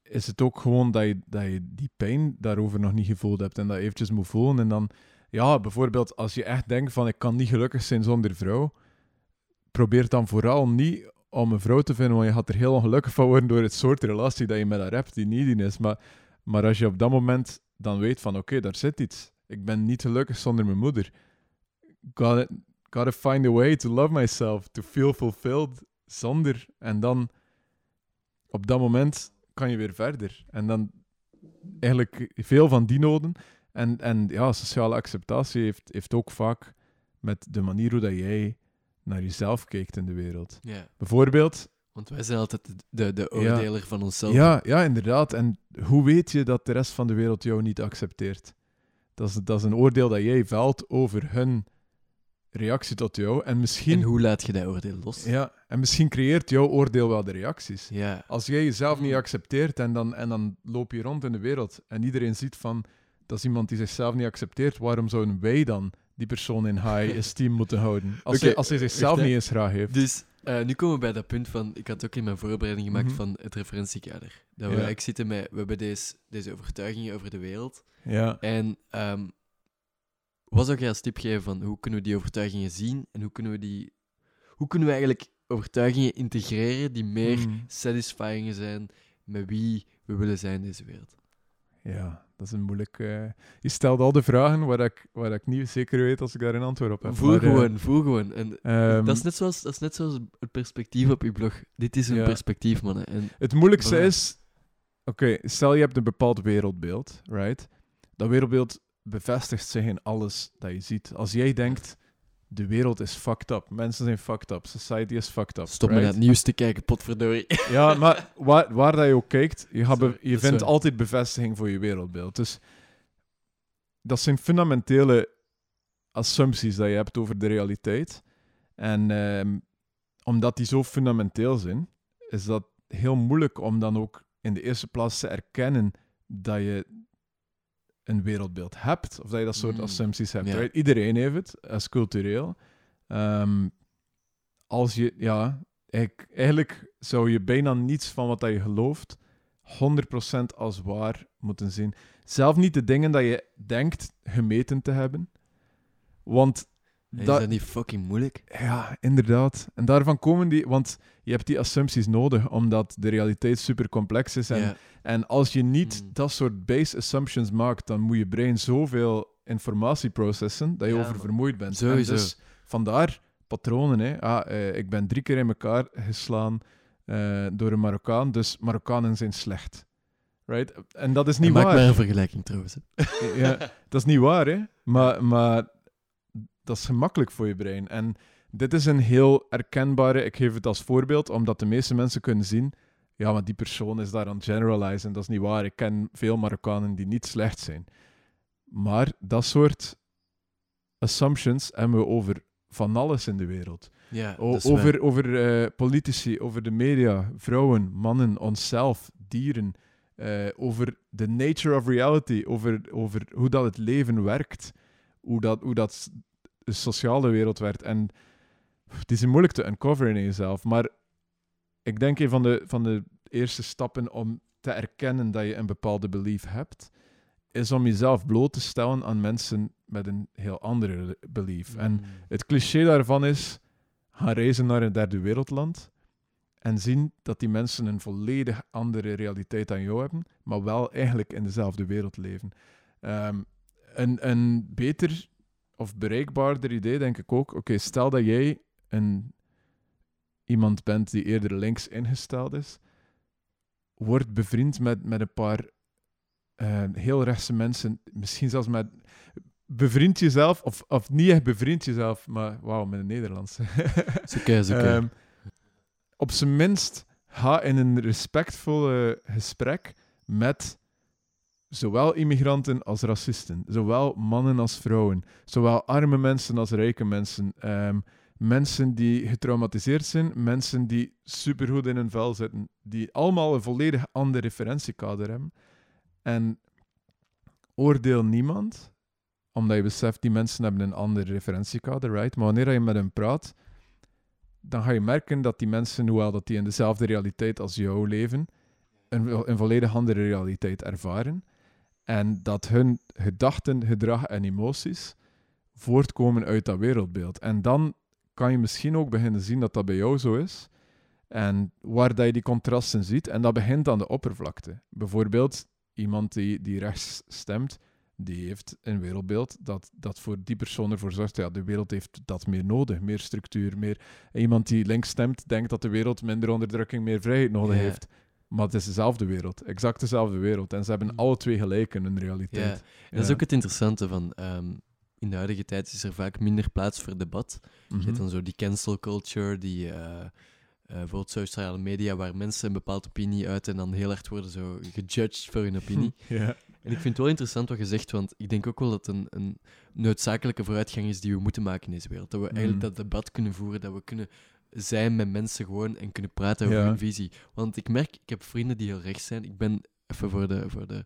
is het ook gewoon dat je, dat die pijn daarover nog niet gevoeld hebt. En dat je eventjes moet voelen. En dan, ja, bijvoorbeeld als je echt denkt van ik kan niet gelukkig zijn zonder vrouw. Probeer dan vooral niet om een vrouw te vinden, want je gaat er heel ongelukkig van worden door het soort relatie dat je met haar hebt, die niet is. Maar, maar als je op dat moment dan weet van, oké, daar zit iets. Ik ben niet gelukkig zonder mijn moeder. Gotta, gotta find a way to love myself, to feel fulfilled zonder. En dan, op dat moment, kan je weer verder. En dan, eigenlijk veel van die noden. En, en ja, sociale acceptatie heeft, heeft ook vaak met de manier hoe dat jij naar jezelf kijkt in de wereld. Ja, Bijvoorbeeld, want wij zijn altijd de, de, Ja. oordeler van onszelf. ja, ja, inderdaad. En hoe weet je dat de rest van de wereld jou niet accepteert? Dat is, dat is een oordeel dat jij velt over hun reactie tot jou. En misschien, En hoe laat je dat oordeel los? ja, en misschien creëert jouw oordeel wel de reacties. Ja. Als jij jezelf niet accepteert en dan, en dan loop je rond in de wereld en iedereen ziet van dat is iemand die zichzelf niet accepteert, waarom zouden wij dan die persoon in high esteem moeten houden? Als, hij, als hij zichzelf niet eens graag heeft. Dus eh, nu komen we bij dat punt van, ik had ook in mijn voorbereiding gemaakt Mhm. van het referentiekader. Dat we Ja. eigenlijk zitten met, we hebben deze, deze overtuigingen over de wereld. Ja. En ehm, wat zou jij als tip geven van hoe kunnen we die overtuigingen zien en hoe kunnen we die, hoe kunnen we eigenlijk overtuigingen integreren die meer Mm. satisfying zijn met wie we willen zijn in deze wereld? Ja, dat is een moeilijk... eh, Je stelt al de vragen waar ik, waar ik niet zeker weet als ik daar een antwoord op heb. Voel Maar, eh, gewoon, voel gewoon. En ehm, dat, is net zoals, dat is net zoals het perspectief op je blog. Dit is een Ja. perspectief, mannen. En Het moeilijkste is... Oké, stel je hebt een bepaald wereldbeeld, right? Dat wereldbeeld bevestigt zich in alles dat je ziet. Als jij denkt, de wereld is fucked up, mensen zijn fucked up, society is fucked up, stop met het nieuws te kijken, potverdorie. Ja, maar waar, waar dat je ook kijkt, je, gaat Sorry, je vindt altijd bevestiging voor je wereldbeeld. Dus dat zijn fundamentele assumpties dat je hebt over de realiteit. En ehm, omdat die zo fundamenteel zijn, is dat heel moeilijk om dan ook in de eerste plaats te erkennen dat je een wereldbeeld hebt, of dat je dat soort Mm, assumpties hebt. ja. right? Iedereen heeft het, als cultureel. Ehm, als je, ja, ik, eigenlijk zou je bijna niets van wat dat je gelooft 100% als waar moeten zien. Zelf niet de dingen dat je denkt gemeten te hebben. Want Is dat, dat niet fucking moeilijk? ja, inderdaad. En daarvan komen die, want je hebt die assumpties nodig, omdat de realiteit super complex is. En, als je niet Mm. dat soort base assumptions maakt, dan moet je brein zoveel informatie processen dat je Ja, oververmoeid bent. En Sowieso. dus vandaar patronen. Hè. Ah, eh, ik ben drie keer in elkaar geslaan eh, door een Marokkaan, dus Marokkanen zijn slecht. Right? En dat is niet Maak waar. maar een vergelijking trouwens. hè. ja, dat is niet waar, hè? Maar, maar dat is gemakkelijk voor je brein. En dit is een heel herkenbare, ik geef het als voorbeeld, omdat de meeste mensen kunnen zien, ja, maar die persoon is daar aan het generalizen. Dat is niet waar. Ik ken veel Marokkanen die niet slecht zijn. Maar dat soort assumptions hebben we over van alles in de wereld. Ja, O- over over eh, politici, over de media, vrouwen, mannen, onszelf, dieren. eh, over de nature of reality, over, over hoe dat het leven werkt. Hoe dat, hoe dat de sociale wereld werkt. En het is moeilijk te uncoveren in jezelf. Maar ik denk een van de, van de eerste stappen om te erkennen dat je een bepaalde belief hebt, is om jezelf bloot te stellen aan mensen met een heel andere belief. En Mm. het cliché daarvan is gaan reizen naar een derde wereldland en zien dat die mensen een volledig andere realiteit dan jou hebben, maar wel eigenlijk in dezelfde wereld leven. Ehm, een, een beter of bereikbaarder idee denk ik ook, oké, stel dat jij een, iemand bent die eerder links ingesteld is, word bevriend met, met een paar eh, heel rechtse mensen, misschien zelfs met bevriend jezelf, of, of niet echt bevriend jezelf, maar wauw, met een Nederlands. Oké, oké. Ehm, op zijn minst ga in een respectvol eh, gesprek met zowel immigranten als racisten, zowel mannen als vrouwen, zowel arme mensen als rijke mensen, ehm, mensen die getraumatiseerd zijn, mensen die supergoed in hun vel zitten, die allemaal een volledig ander referentiekader hebben. En oordeel niemand, omdat je beseft, die mensen hebben een ander referentiekader, right? Maar wanneer je met hen praat, dan ga je merken dat die mensen, hoewel dat die in dezelfde realiteit als jou leven, een, een volledig andere realiteit ervaren. En dat hun gedachten, gedrag en emoties voortkomen uit dat wereldbeeld. En dan kan je misschien ook beginnen zien dat dat bij jou zo is. En waar dat je die contrasten ziet. En dat begint aan de oppervlakte. Bijvoorbeeld iemand die, die rechts stemt, die heeft een wereldbeeld dat, dat voor die persoon ervoor zorgt, ja, de wereld heeft dat meer nodig, meer structuur, meer... Iemand die links stemt, denkt dat de wereld minder onderdrukking, meer vrijheid nodig heeft. Maar het is dezelfde wereld, exact dezelfde wereld. En ze hebben Mm. alle twee gelijk in hun Ja, realiteit. dat is Ja. ook het interessante van... ehm, in de huidige tijd is er vaak minder plaats voor debat. Je Mhm. hebt dan zo die cancel culture, die... eh eh, bijvoorbeeld sociale media, waar mensen een bepaalde opinie uiten en dan heel hard worden zo gejudged voor hun opinie. Ja. En ik vind het wel interessant wat je zegt, want ik denk ook wel dat het een, een noodzakelijke vooruitgang is die we moeten maken in deze wereld. Dat we eigenlijk Mm. dat debat kunnen voeren, dat we kunnen zijn met mensen gewoon en kunnen praten over Ja. hun visie. Want ik merk, ik heb vrienden die heel rechts zijn. Ik ben, even voor de, voor de,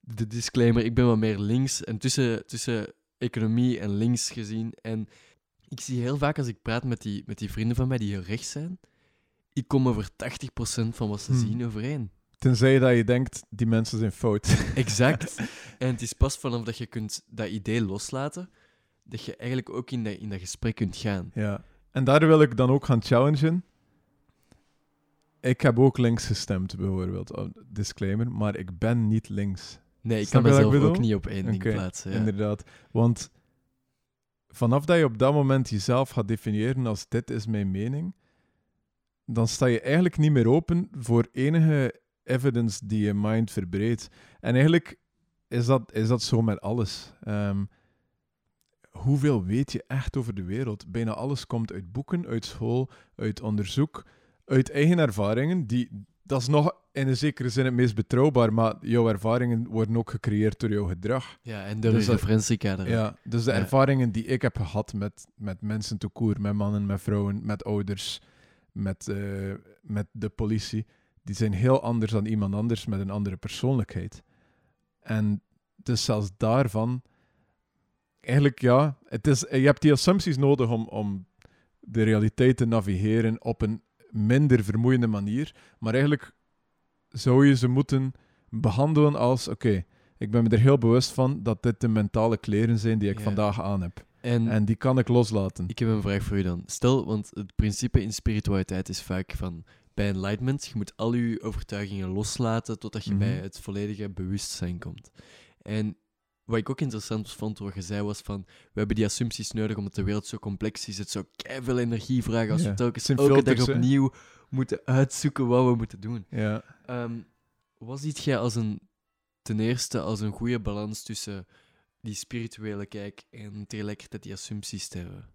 de disclaimer, ik ben wat meer links en tussen, tussen economie en links gezien. En ik zie heel vaak als ik praat met die, met die vrienden van mij die heel rechts zijn, ik kom over 80% van wat ze Hmm. zien overeen. Tenzij dat je denkt, die mensen zijn fout. Exact. en het is pas vanaf dat je kunt dat idee loslaten, dat je eigenlijk ook in dat, in dat gesprek kunt gaan. ja. En daar wil ik dan ook gaan challengen. Ik heb ook links gestemd, bijvoorbeeld. Oh, disclaimer, maar ik ben niet links. Nee, ik Snap kan ik mezelf ook niet op één ding plaatsen. Ja. Inderdaad. Want vanaf dat je op dat moment jezelf gaat definiëren als dit is mijn mening, dan sta je eigenlijk niet meer open voor enige evidence die je mind verbreedt. En eigenlijk is dat, is dat zo met alles. Ehm, hoeveel weet je echt over de wereld? Bijna alles komt uit boeken, uit school, uit onderzoek, uit eigen ervaringen. Die, dat is nog in een zekere zin het meest betrouwbaar, maar jouw ervaringen worden ook gecreëerd door jouw gedrag. Ja, en door Dus dat- referentiekader. Ja, dus de Ja. ervaringen die ik heb gehad met, met mensen te koer, met mannen, met vrouwen, met ouders, met, eh, met de politie, die zijn heel anders dan iemand anders met een andere persoonlijkheid. En dus zelfs daarvan, eigenlijk ja, het is, je hebt die assumpties nodig om, om de realiteit te navigeren op een minder vermoeiende manier, maar eigenlijk zou je ze moeten behandelen als, oké, ik ben me er heel bewust van dat dit de mentale kleren zijn die ik Ja. vandaag aan heb. En, En die kan ik loslaten. ik heb een vraag voor u dan. Stel, want het principe in spiritualiteit is vaak van bij enlightenment, je moet al je overtuigingen loslaten totdat je Mhm. bij het volledige bewustzijn komt. En wat ik ook interessant vond wat je zei was van, we hebben die assumpties nodig omdat de wereld zo complex is. Het zou veel energie vragen als Ja, we telkens elke filters, dag hè. opnieuw moeten uitzoeken wat we moeten doen. Ja. Ehm, wat ziet jij als een, ten eerste als een goede balans tussen die spirituele kijk en tegelijkertijd die assumpties te hebben?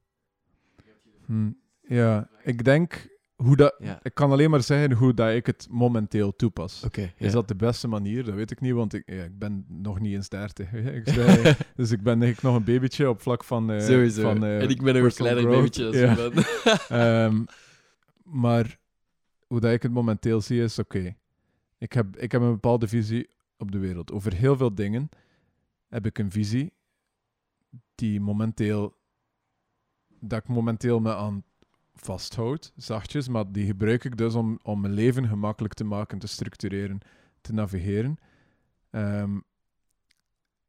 Hm. ja, ik denk hoe dat, Ja. ik kan alleen maar zeggen hoe dat ik het momenteel toepas. Ja. Is dat de beste manier? Dat weet ik niet, want ik, ja, ik ben nog niet eens 30. hè. Ik zei, dus ik ben nog een babytje op vlak van. eh, Sowieso. Van, eh, en ik ben nog een kleiner babytje als Ja. Ehm, maar hoe dat ik het momenteel zie is: oké, ik, heb, ik heb een bepaalde visie op de wereld. Over heel veel dingen heb ik een visie die momenteel. dat ik momenteel me aan vasthoud, zachtjes, maar die gebruik ik dus om, om mijn leven gemakkelijk te maken, te structureren, te navigeren. Ehm,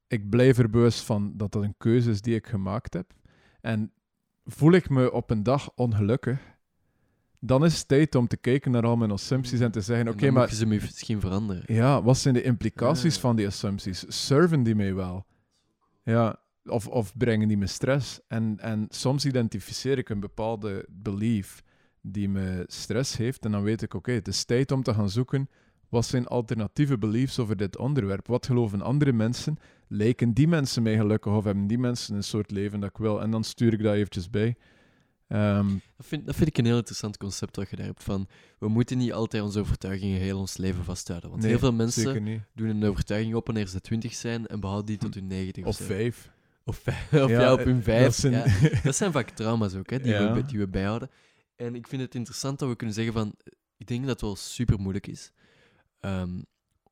ik blijf er bewust van dat dat een keuze is die ik gemaakt heb. En voel ik me op een dag ongelukkig, dan is het tijd om te kijken naar al mijn assumpties en te zeggen: En Oké, dan maar ze misschien veranderen. ja, wat zijn de implicaties Ja. van die assumpties? Serven die mij wel? Ja, of, of brengen die me stress? En, en soms identificeer ik een bepaalde belief die me stress heeft. En dan weet ik, oké, het is tijd om te gaan zoeken. Wat zijn alternatieve beliefs over dit onderwerp? Wat geloven andere mensen? Lijken die mensen mij gelukkig of hebben die mensen een soort leven dat ik wil? En dan stuur ik dat eventjes bij. Ehm, Dat vind, dat vind ik een heel interessant concept dat je daar hebt van... We moeten niet altijd onze overtuigingen heel ons leven vasthouden. Want nee, heel veel mensen doen een overtuiging op wanneer ze twintig zijn en behouden die tot hun negentig Of vijf. Of, of ja, op hun vijf. dat zijn- ja. Dat zijn vaak trauma's ook, hè, die, Ja. we, die we bijhouden. En ik vind het interessant dat we kunnen zeggen van... Ik denk dat het wel super moeilijk is ehm,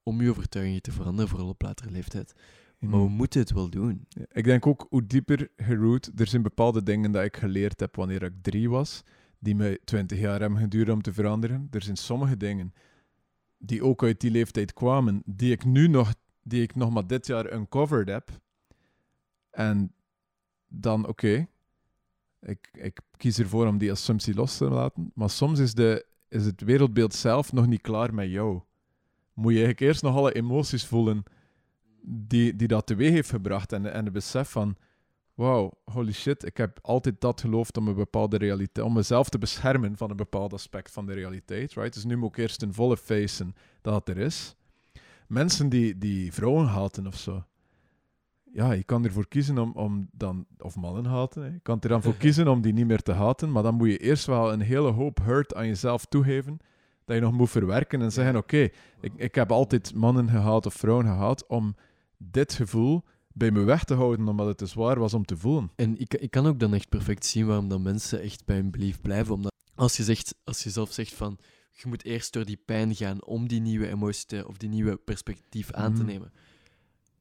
om je overtuigingen te veranderen, vooral op latere leeftijd. Maar we moeten het wel doen. Ik denk ook hoe dieper geroot, er zijn bepaalde dingen dat ik geleerd heb wanneer ik drie was, die me twintig jaar hebben geduurd om te veranderen. Er zijn sommige dingen die ook uit die leeftijd kwamen, die ik nu nog, die ik nog maar dit jaar uncovered heb. En dan, oké, ik, ik kies ervoor om die assumptie los te laten, maar soms is, de, is het wereldbeeld zelf nog niet klaar met jou. Moet je eigenlijk eerst nog alle emoties voelen die, die dat teweeg heeft gebracht. En, en het besef van, wauw, holy shit, ik heb altijd dat geloofd om een bepaalde realiteit, om mezelf te beschermen van een bepaald aspect van de realiteit, right? Dus nu moet ik eerst een volle facen dat het er is. Mensen die, die vrouwen haten of zo. Ja, je kan ervoor kiezen om, om dan, of mannen haten, hè. je kan er dan voor kiezen om die niet meer te haten, maar dan moet je eerst wel een hele hoop hurt aan jezelf toegeven, dat je nog moet verwerken en zeggen, oké, ik, ik heb altijd mannen gehaat of vrouwen gehaat om dit gevoel bij me weg te houden, omdat het te zwaar was om te voelen. En ik, ik kan ook dan echt perfect zien waarom dan mensen echt bij hun belief blijven. Omdat als je, zegt, als je zelf zegt van je moet eerst door die pijn gaan om die nieuwe emotie te, of die nieuwe perspectief aan te Mhm. nemen,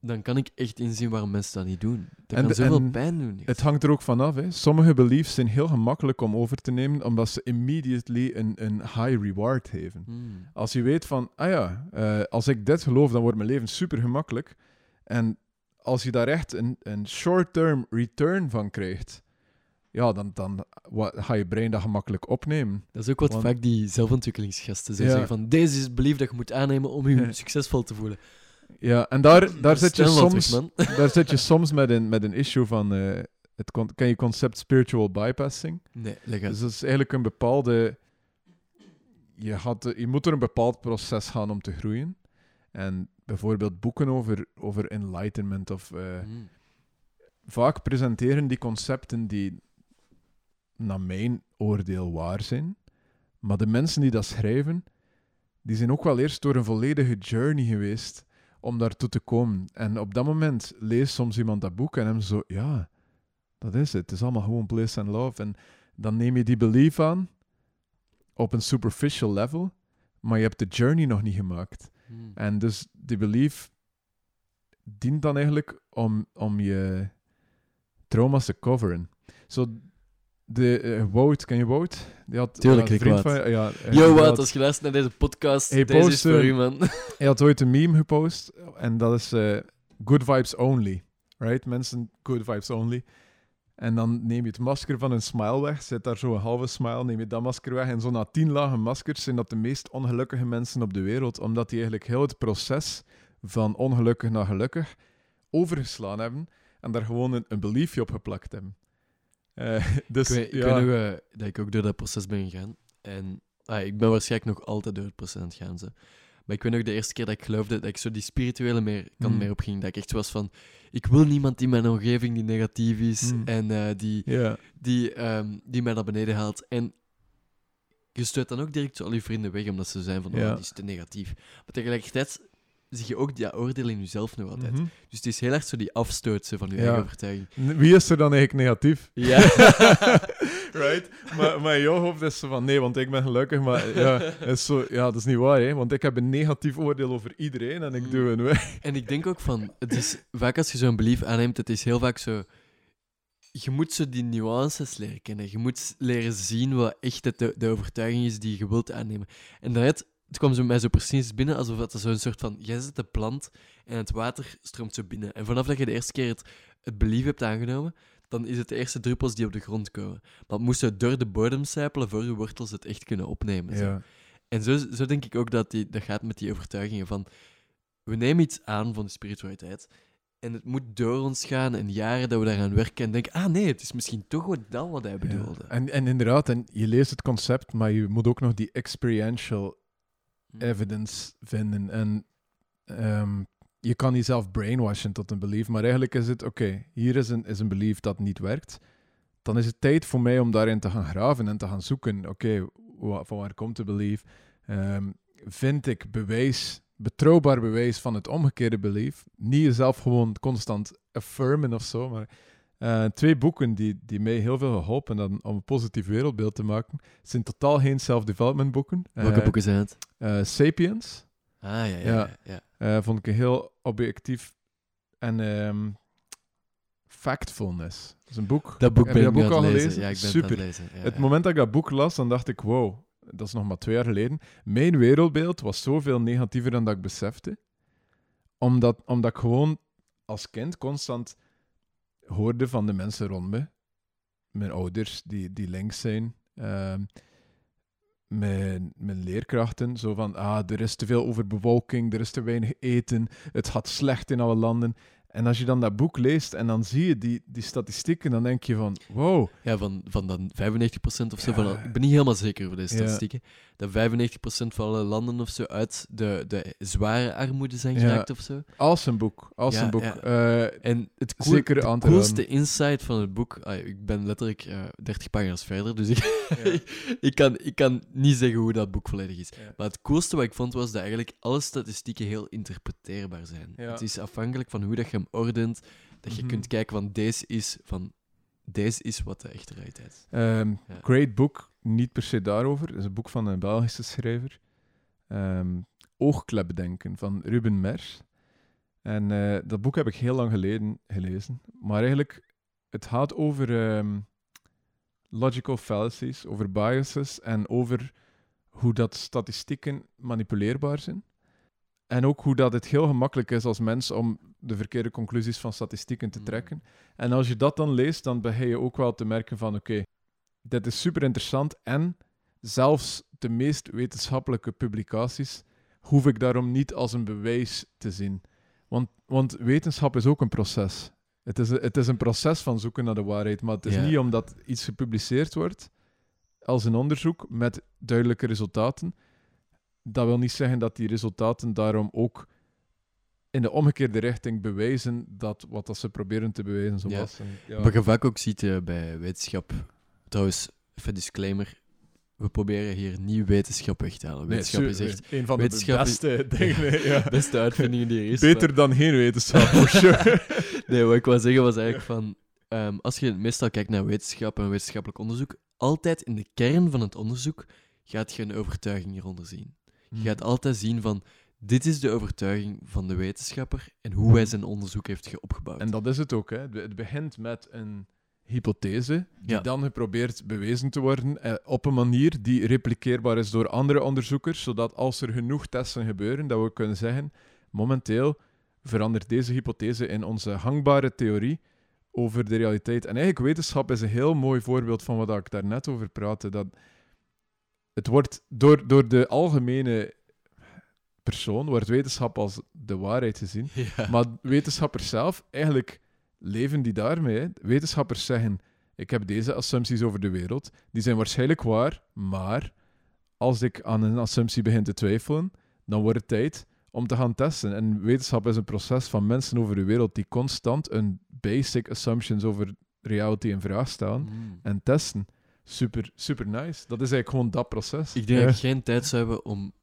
dan kan ik echt inzien waarom mensen dat niet doen. Dat En kan zoveel pijn doen. Het hangt er ook vanaf. Hè. Sommige beliefs zijn heel gemakkelijk om over te nemen, omdat ze immediately een, een high reward geven. Hmm. Als je weet van, ah ja, eh, als ik dit geloof, dan wordt mijn leven super gemakkelijk. En als je daar echt een, een short-term return van krijgt, ja, dan, dan wa- ga je brein dat gemakkelijk opnemen. Dat is ook wat Want- vaak die zelfontwikkelingsgasten zo Ja. zeggen van deze is het belief dat je moet aannemen om je succesvol te voelen. Ja, en daar, daar, zit, je soms, daar zit je soms met een, met een issue van, eh, het con- ken je concept spiritual bypassing? Nee, uit. Dus dat is eigenlijk een bepaalde. Je, had, je moet door een bepaald proces gaan om te groeien. En bijvoorbeeld boeken over, over enlightenment of. eh, Hmm. vaak presenteren die concepten die, naar mijn oordeel, waar zijn. Maar de mensen die dat schrijven, die zijn ook wel eerst door een volledige journey geweest om daartoe te komen. En op dat moment leest soms iemand dat boek en hem zo, ja, dat is het. Het is allemaal gewoon bliss and love. En dan neem je die belief aan op een superficial level, maar je hebt de journey nog niet gemaakt. Hmm. En dus die belief dient dan eigenlijk om, om je trauma's te coveren. Zo, de eh, Wout, ken je Wout? Die had, Tuurlijk, ik vriend Wout. van ja, eh, Yo, had- als je luistert naar deze podcast, deze is post, voor eh, u, man. Hij had ooit een meme gepost en dat is good vibes only. Right? Mensen, good vibes only. En dan neem je het masker van een smile weg, zet daar zo een halve smile, neem je dat masker weg. En zo na tien lage maskers zijn dat de meest ongelukkige mensen op de wereld, omdat die eigenlijk heel het proces van ongelukkig naar gelukkig overgeslaan hebben en daar gewoon een, een beliefje op geplakt hebben. Eh, dus ik weet, ik ja, weet nog eh, dat ik ook door dat proces ben gegaan. En ah, ik ben waarschijnlijk nog altijd door het proces aan het gaan. Zo. Maar ik weet nog de eerste keer dat ik geloofde dat ik zo die spirituele meer, kant Mm. meer opging. Dat ik echt was van, ik wil niemand in mijn omgeving die negatief is Mm. en eh, die, die, ehm, die mij naar beneden haalt. En je stuit dan ook direct al je vrienden weg omdat ze zijn van, oh, die is te negatief. Maar tegelijkertijd zie je ook die oordeel in jezelf nog altijd. Mhm. Dus het is heel erg zo die afstootsen van je Ja. eigen overtuiging. Wie is er dan eigenlijk negatief? Ja. right? Maar, maar in jouw hoofd is zo van, nee, want ik ben gelukkig, maar ja, is zo, ja, dat is niet waar, hè? Want ik heb een negatief oordeel over iedereen en ik Mm. doe een weg. En ik denk ook van, het is vaak als je zo'n belief aanneemt, het is heel vaak zo. Je moet zo die nuances leren kennen. Je moet leren zien wat echt de, de overtuiging is die je wilt aannemen. En daarnet, het kwam zo mij zo precies binnen alsof het zo'n soort van: jij zet de plant en het water stroomt zo binnen. En vanaf dat je de eerste keer het, het belief hebt aangenomen, dan is het de eerste druppels die op de grond komen. Maar het moest zo door de bodem sijpelen voor je wortels het echt kunnen opnemen. zo. Ja. En zo, zo denk ik ook dat die, dat gaat met die overtuigingen van... We nemen iets aan van de spiritualiteit en het moet door ons gaan en jaren dat we daaraan werken en denken... Ah nee, het is misschien toch wat dat wat hij bedoelde. Ja. En, en inderdaad, en je leest het concept, maar je moet ook nog die experiential. Evidence vinden. En ehm, je kan jezelf brainwashen tot een belief, maar eigenlijk is het, oké, hier is een, is een belief dat niet werkt. Dan is het tijd voor mij om daarin te gaan graven en te gaan zoeken. Oké, van waar komt de belief? Ehm, vind ik bewijs, betrouwbaar bewijs van het omgekeerde belief? Niet jezelf gewoon constant affirmen of zo, maar eh, twee boeken die, die mij heel veel geholpen dan om een positief wereldbeeld te maken. Zijn totaal geen self-development boeken. Welke Eh, boeken zijn het? eh, Sapiens Ah, ja, ja. ja. ja, ja. vond ik een heel objectief en ehm, factfulness. Dat is een boek. Dat boek Heb ben je dat boek al lezen. gelezen? Ja, ik ben Super. het aan het lezen. Ja, Het ja. moment dat ik dat boek las, dan dacht ik, wow, dat is nog maar twee jaar geleden. Mijn wereldbeeld was zoveel negatiever dan dat ik besefte. Omdat, omdat ik gewoon als kind constant hoorde van de mensen rond me. Mijn ouders die, die links zijn. ehm, mijn, mijn leerkrachten. Zo van, ah, er is te veel overbevolking, er is te weinig eten, het gaat slecht in alle landen. En als je dan dat boek leest en dan zie je die, die statistieken, dan denk je van, wow, Ja, van, van dan 95% of zo. Ja. Van, ik ben niet helemaal zeker over deze Ja. Dat 95% van alle landen of zo uit de, de zware armoede zijn Ja. geraakt of zo. Als een boek, als Ja, een boek. ja. Eh, En het cool, de coolste insight van het boek... ah, ik ben letterlijk eh 30 pagina's verder, dus ik, Ja. ik, kan, ik kan niet zeggen hoe dat boek volledig is. Ja. Maar het coolste wat ik vond, was dat eigenlijk alle statistieken heel interpreteerbaar zijn. Ja. Het is afhankelijk van hoe dat je hem ordent, dat je Mhm. kunt kijken van deze is, van deze is wat de echte realiteit is. Ehm, Ja. Great book, niet per se daarover. Het is een boek van een Belgische schrijver. Ehm Oogklepdenken van Ruben Mers. En eh, dat boek heb ik heel lang geleden gelezen. Maar eigenlijk, het gaat over ehm, logical fallacies, over biases en over hoe dat statistieken manipuleerbaar zijn. En ook hoe dat het heel gemakkelijk is als mens om de verkeerde conclusies van statistieken te Mm. trekken. En als je dat dan leest, dan begin je ook wel te merken van oké, dit is super interessant en zelfs de meest wetenschappelijke publicaties hoef ik daarom niet als een bewijs te zien. Want, want wetenschap is ook een proces. Het is, het is een proces van zoeken naar de waarheid, maar het is niet omdat iets gepubliceerd wordt als een onderzoek met duidelijke resultaten. Dat wil niet zeggen dat die resultaten daarom ook in de omgekeerde richting bewijzen dat wat dat ze proberen te bewijzen zo Ja. was. En, ja. Wat je vaak ook ziet eh, bij wetenschap... Trouwens, even disclaimer. We proberen hier niet wetenschap weg te halen. Nee, Wetenschap is echt een van de beste dingen. Ja. de beste uitvindingen die er is. Beter dan geen wetenschap, for sure. Nee, wat ik wou zeggen was eigenlijk van... ehm, als je meestal kijkt naar wetenschap en wetenschappelijk onderzoek, altijd in de kern van het onderzoek gaat je een overtuiging hieronder zien. Je gaat altijd zien van... Dit is de overtuiging van de wetenschapper en hoe hij zijn onderzoek heeft ge- opgebouwd. En dat is het ook. Hè. Het be- Het begint met een hypothese, die Ja. dan geprobeerd bewezen te worden eh, op een manier die repliceerbaar is door andere onderzoekers, zodat als er genoeg testen gebeuren, dat we kunnen zeggen, momenteel verandert deze hypothese in onze hangbare theorie over de realiteit. En eigenlijk wetenschap is een heel mooi voorbeeld van wat ik daar net over praatte, dat het wordt door, door de algemene persoon, wordt wetenschap als de waarheid gezien. ja. Maar wetenschappers zelf, eigenlijk leven die daarmee. hè. Wetenschappers zeggen, ik heb deze assumpties over de wereld, die zijn waarschijnlijk waar, maar als ik aan een assumptie begin te twijfelen, dan wordt het tijd om te gaan testen. En wetenschap is een proces van mensen over de wereld die constant een basic assumptions over reality in vraag stellen Mm. en testen. super, super nice. Dat is eigenlijk gewoon dat proces. Ik denk Ja. dat ik geen tijd zou hebben om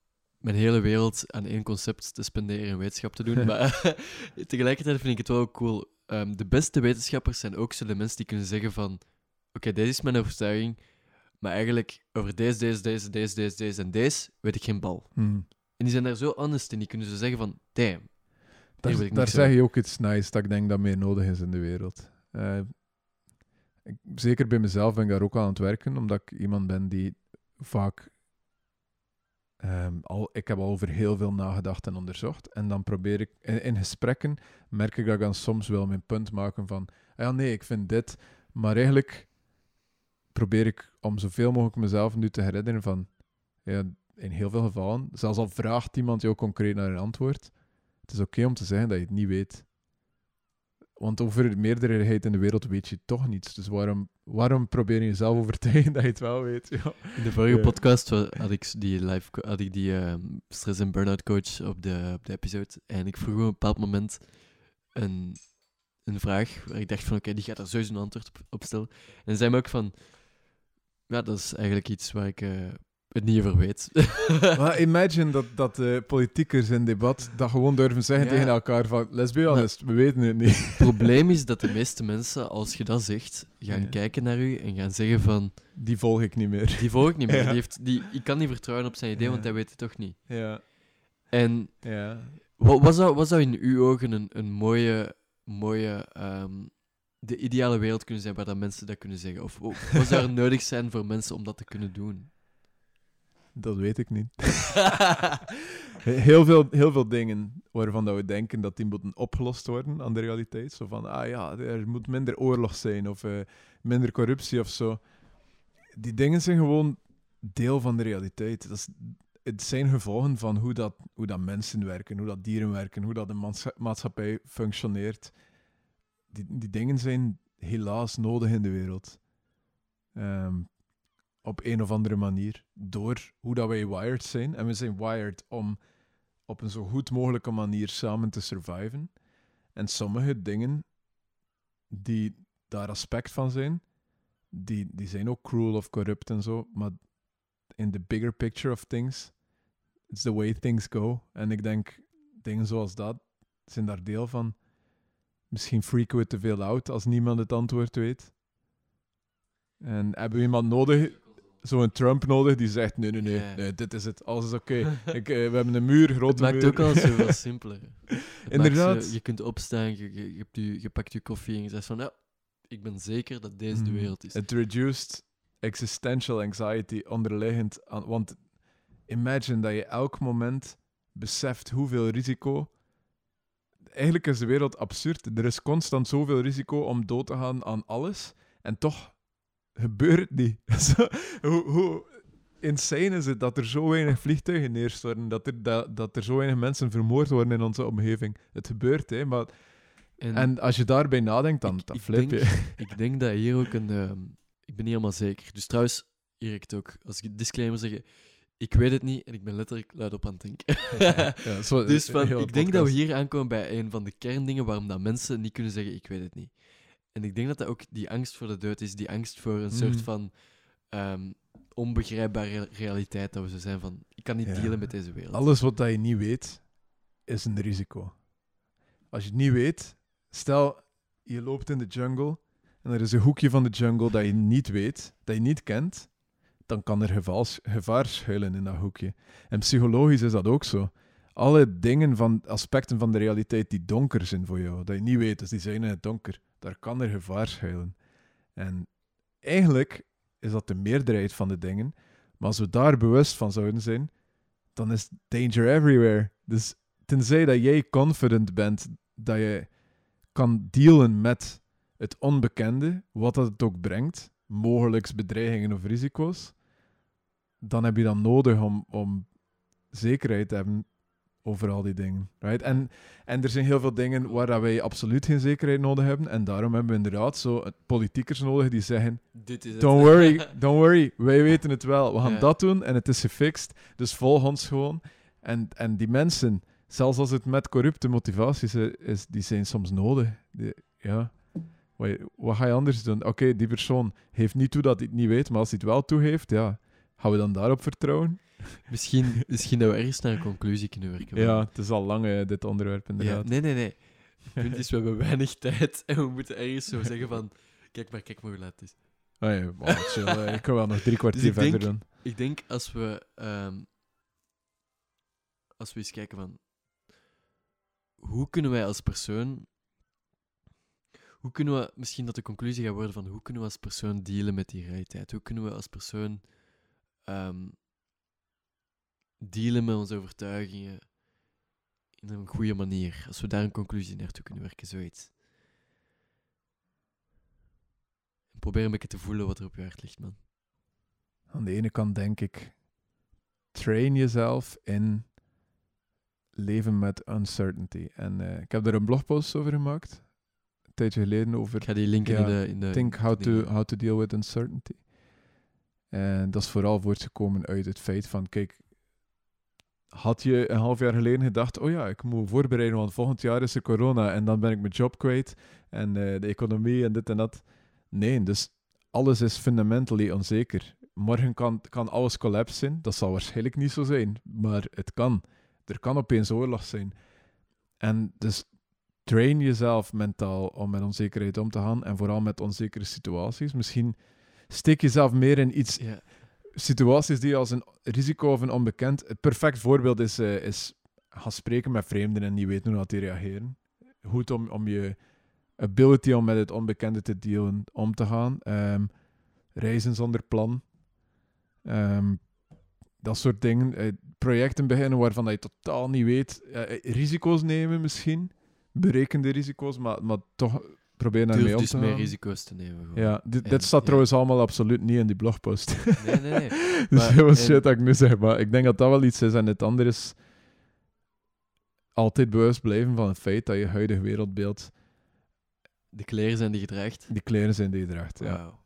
mijn hele wereld aan één concept te spenderen en wetenschap te doen. maar tegelijkertijd vind ik het wel cool. Ehm, de beste wetenschappers zijn ook zo de mensen die kunnen zeggen van... Oké, deze is mijn overtuiging, maar eigenlijk over deze, deze, deze, deze, deze, deze en deze weet ik geen bal. Hmm. En die zijn daar zo honest in, die kunnen zo zeggen van... Damn, Daar, daar zeg je ook iets nice dat ik denk dat meer nodig is in de wereld. Eh, ik- zeker bij mezelf ben ik daar ook aan het werken, omdat ik iemand ben die vaak. Ehm, al, ik heb al over heel veel nagedacht en onderzocht. En dan probeer ik in, gesprekken merk ik dat ik dan soms wel mijn punt maken van. "Ah Ja, nee, ik vind dit. Maar eigenlijk probeer ik om zoveel mogelijk mezelf nu te herinneren van. Ja, in heel veel gevallen, zelfs al vraagt iemand jou concreet naar een antwoord, het is oké om te zeggen dat je het niet weet. Want over de meerderheid in de wereld weet je toch niets. Dus waarom, waarom probeer je jezelf overtuigen dat je het wel weet? Ja. In de vorige Ja. podcast had ik die, live had ik die ehm, stress- en burn-out coach op de, op de episode. En ik vroeg op een bepaald moment een, een vraag waar ik dacht van oké, die gaat er sowieso een antwoord op, op stellen. En zei me ook van, ja, dat is eigenlijk iets waar ik eh, het niet over weet. Maar imagine dat, dat de politiekers in debat dat gewoon durven zeggen Ja. tegen elkaar van let's be honest, we weten het niet. Het probleem is dat de meeste mensen, als je dat zegt, gaan Ja. kijken naar u en gaan zeggen van, Die volg ik niet meer. die volg ik niet meer. Ja. Die heeft, die, ik kan niet vertrouwen op zijn idee, want hij weet het toch niet. Ja, En ja. Wat, wat, zou, wat zou in uw ogen een, een mooie, mooie ehm, de ideale wereld kunnen zijn waar dat mensen dat kunnen zeggen? Of, of wat zou er nodig zijn voor mensen om dat te kunnen doen? Dat weet ik niet. Heel veel, heel veel dingen waarvan dat we denken dat die moeten opgelost worden aan de realiteit. Zo van, ah ja, er moet minder oorlog zijn of eh, minder corruptie of zo. Die dingen zijn gewoon deel van de realiteit. Dat is, het zijn gevolgen van hoe dat, hoe dat mensen werken, hoe dat dieren werken, hoe dat de maatschappij functioneert. Die, die dingen zijn helaas nodig in de wereld. Ehm, op een of andere manier. Door hoe dat wij wired zijn. En we zijn wired om op een zo goed mogelijke manier samen te surviven. En sommige dingen die daar aspect van zijn, die, die zijn ook cruel of corrupt en zo. Maar in the bigger picture of things, it's the way things go. En ik denk, dingen zoals dat zijn daar deel van. Misschien freaken we te veel out als niemand het antwoord weet. En hebben we iemand nodig, zo'n Trump nodig, die zegt: nee, nee, nee, Ja. nee dit is het, alles is oké. Ik, eh, We hebben een muur, Het grote maakt muur. ook alles zoveel simpeler. Het maakt Inderdaad. zo- je kunt opstaan, je, hebt je, je pakt je koffie en je zegt van ja, ik ben zeker dat deze de Mm. wereld is. Het reduced existential anxiety onderliggend aan. Want imagine dat je elk moment beseft hoeveel risico. Eigenlijk is de wereld absurd. Er is constant zoveel risico om dood te gaan aan alles. En toch gebeurt het niet. Hoe, hoe insane is het dat er zo weinig vliegtuigen neerstorten? Dat er, dat, dat er zo weinig mensen vermoord worden in onze omgeving? Het gebeurt, hè. Maar, En, en als je daarbij nadenkt, dan, ik- dan ik flip denk- je. ik denk dat hier ook een... ehm, ik ben niet helemaal zeker. Dus trouwens, hier ik het ook, als ik disclaimer zeg, ik weet het niet en ik ben letterlijk luid op aan het denken. Ja, zo- Dus van, ik denk dat we hier aankomen bij een van de kerndingen waarom dat mensen niet kunnen zeggen, ik weet het niet. En ik denk dat dat ook die angst voor de dood is, die angst voor een soort Mm. van ehm, onbegrijpbare realiteit, dat we zo zijn van, ik kan niet Ja. dealen met deze wereld. Alles wat dat je niet weet, is een risico. Als je het niet weet, stel je loopt in de jungle en er is een hoekje van de jungle dat je niet weet, dat je niet kent, dan kan er gevaar, gevaar schuilen in dat hoekje. En psychologisch is dat ook zo. Alle dingen van aspecten van de realiteit die donker zijn voor jou, dat je niet weet, dus die zijn in het donker, daar kan er gevaar schuilen. En eigenlijk is dat de meerderheid van de dingen, maar als we daar bewust van zouden zijn, dan is danger everywhere. Dus tenzij dat jij confident bent dat je kan dealen met het onbekende, wat dat het ook brengt, mogelijks bedreigingen of risico's, dan heb je dan nodig om, om zekerheid te hebben over al die dingen. Right? En, en er zijn heel veel dingen waar dat wij absoluut geen zekerheid nodig hebben. En daarom hebben we inderdaad zo politiekers nodig die zeggen: Dit is het. Don't worry, don't worry, wij weten het wel. We gaan Ja. dat doen en het is gefixt. Dus volg ons gewoon. En, en die mensen, zelfs als het met corrupte motivaties is, die zijn soms nodig. Die, ja, Wat, wat ga je anders doen? Oké, die persoon heeft niet toe dat hij het niet weet, maar als hij het wel toegeeft, ja, gaan we dan daarop vertrouwen? Misschien, misschien dat we ergens naar een conclusie kunnen werken. Ja, het is al lang eh, dit onderwerp Ja, inderdaad. nee, nee, nee. Het punt is, we hebben weinig tijd en we moeten ergens zo zeggen van... Kijk maar, kijk maar hoe laat het is. Oh ja, wow, chill, eh, ik kan wel nog drie kwartier Dus verder denk- doen. Ik denk als we... ehm, als we eens kijken van... Hoe kunnen wij als persoon... Hoe kunnen we... Misschien dat de conclusie gaat worden van... Hoe kunnen we als persoon dealen met die realiteit? Hoe kunnen we als persoon... ehm, dealen met onze overtuigingen in een goede manier. Als we daar een conclusie naartoe kunnen werken, zoiets. En probeer een beetje te voelen wat er op je hart ligt, man. Aan de ene kant denk ik, train jezelf in leven met uncertainty. En eh, ik heb er een blogpost over gemaakt, een tijdje geleden, over Ik ga die linken Ja, in de... In de think how to, how to deal with uncertainty. En dat is vooral voortgekomen uit het feit van, kijk, had je een half jaar geleden gedacht, oh ja, ik moet voorbereiden, want volgend jaar is er corona en dan ben ik mijn job kwijt en eh, de economie en dit en dat. Nee, dus alles is fundamentally onzeker. Morgen kan, kan alles collapsen. Dat zal waarschijnlijk niet zo zijn, maar het kan. Er kan opeens oorlog zijn. En dus train jezelf mentaal om met onzekerheid om te gaan en vooral met onzekere situaties. Misschien steek jezelf meer in iets, situaties die als een risico of een onbekend. Het perfect voorbeeld is, eh, is gaan spreken met vreemden en niet weten hoe dat die reageren. Goed om, om je ability om met het onbekende te dealen om te gaan. Ehm, reizen zonder plan. Ehm, dat soort dingen. Eh, projecten beginnen waarvan je totaal niet weet. Eh, risico's nemen misschien. Berekende risico's, maar, maar toch proberen daarmee durf om dus te meer risico's te nemen. gewoon. Ja, dit, En- dit staat ja. trouwens allemaal absoluut niet in die blogpost. Nee, nee, nee. dus Maar- heel veel en- shit dat ik nu zeg, maar ik denk dat dat wel iets is. En het andere is altijd bewust blijven van het feit dat je huidige wereldbeeld De kleren zijn die gedraagt. die kleren zijn die je draagt. Ja. Wauw.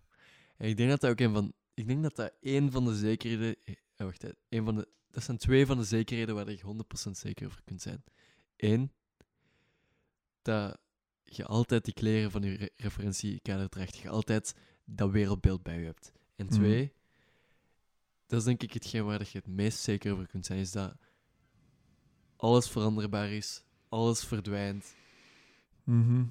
En ik denk dat dat ook een van... Ik denk dat dat één van de zekerheden... eh, wacht. Een van de, dat zijn twee van de zekerheden waar je 100% zeker over kunt zijn. Eén, dat je altijd die kleren van je re- referentiekader draagt. Je altijd dat wereldbeeld bij je hebt. En Mhm. twee, dat is denk ik hetgeen waar dat je het meest zeker over kunt zijn, is dat alles veranderbaar is, alles verdwijnt. Mhm.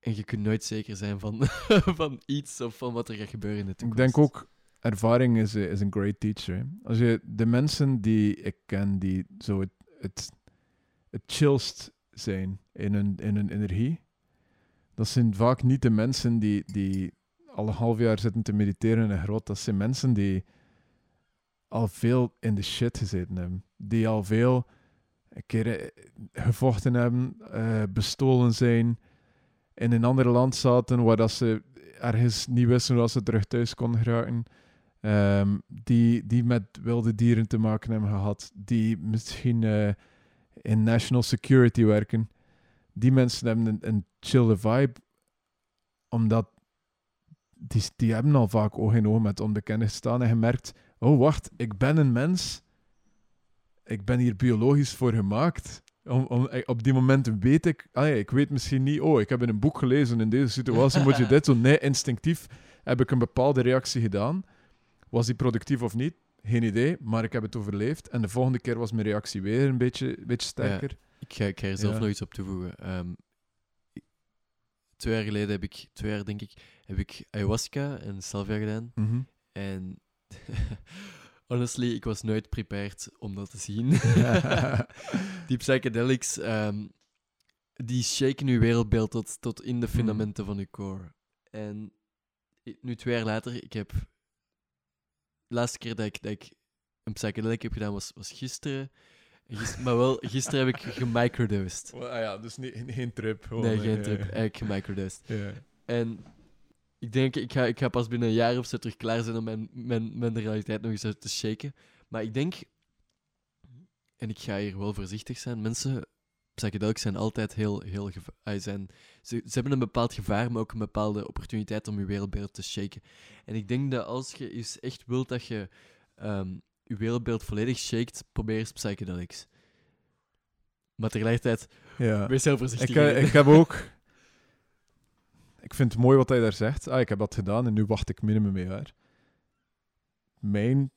En je kunt nooit zeker zijn van, van iets of van wat er gaat gebeuren in de Ik toekomst. denk ook, ervaring is, eh, is een great teacher. hè. Als je de mensen die ik ken, die zo het, het, het chillst zijn in hun, in hun energie, dat zijn vaak niet de mensen die, die al een half jaar zitten te mediteren in een grot. Dat zijn mensen die al veel in de shit gezeten hebben. Die al veel keer eh, gevochten hebben, eh, bestolen zijn, in een ander land zaten waar dat ze ergens niet wisten hoe ze terug thuis konden geraken. Ehm, die, die met wilde dieren te maken hebben gehad. Die misschien eh, in national security werken. Die mensen hebben een, een chille vibe. Omdat die, die hebben al vaak oog in oog met onbekenden gestaan. En je merkt, oh wacht, ik ben een mens. Ik ben hier biologisch voor gemaakt. Om, om, eh, op die momenten weet ik, ah ja, ik weet misschien niet, oh, ik heb in een boek gelezen, in deze situatie moet je dit doen. Nee, instinctief heb ik een bepaalde reactie gedaan. Was die productief of niet? Geen idee, maar ik heb het overleefd. En de volgende keer was mijn reactie weer een beetje, een beetje sterker. Ik ga, ik ga er zelf Ja. nog iets op toevoegen. Ehm, twee jaar geleden heb ik, twee jaar denk ik, heb ik ayahuasca en salvia gedaan. Mhm. En honestly, ik was nooit prepared om dat te zien. die psychedelics, ehm, die shaken je wereldbeeld tot, tot in de fundamenten van je core. En nu twee jaar later, ik heb... De laatste keer dat ik, dat ik een psychedelic heb gedaan was, was gisteren. En gis- maar wel, gisteren heb ik gemicrodosed. ah ja, dus niet, geen trip. Nee, geen trip. Eigenlijk gemicrodosed. Ja. En ik denk, ik ga, ik ga pas binnen een jaar of zo terug klaar zijn om mijn, mijn, mijn realiteit nog eens uit te shaken. Maar ik denk, en ik ga hier wel voorzichtig zijn, mensen, psychedelics zijn altijd heel, heel ah, zijn, ze, ze hebben een bepaald gevaar, maar ook een bepaalde opportuniteit om je wereldbeeld te shaken. En ik denk dat als je eens echt wilt dat je ehm, je wereldbeeld volledig shakt, probeer eens psychedelics. Maar tegelijkertijd, ja. wees heel voorzichtig. Ik, eh, ik heb ook... ik vind het mooi wat hij daar zegt. Ah, ik heb dat gedaan en nu wacht ik minimum een jaar. Mijn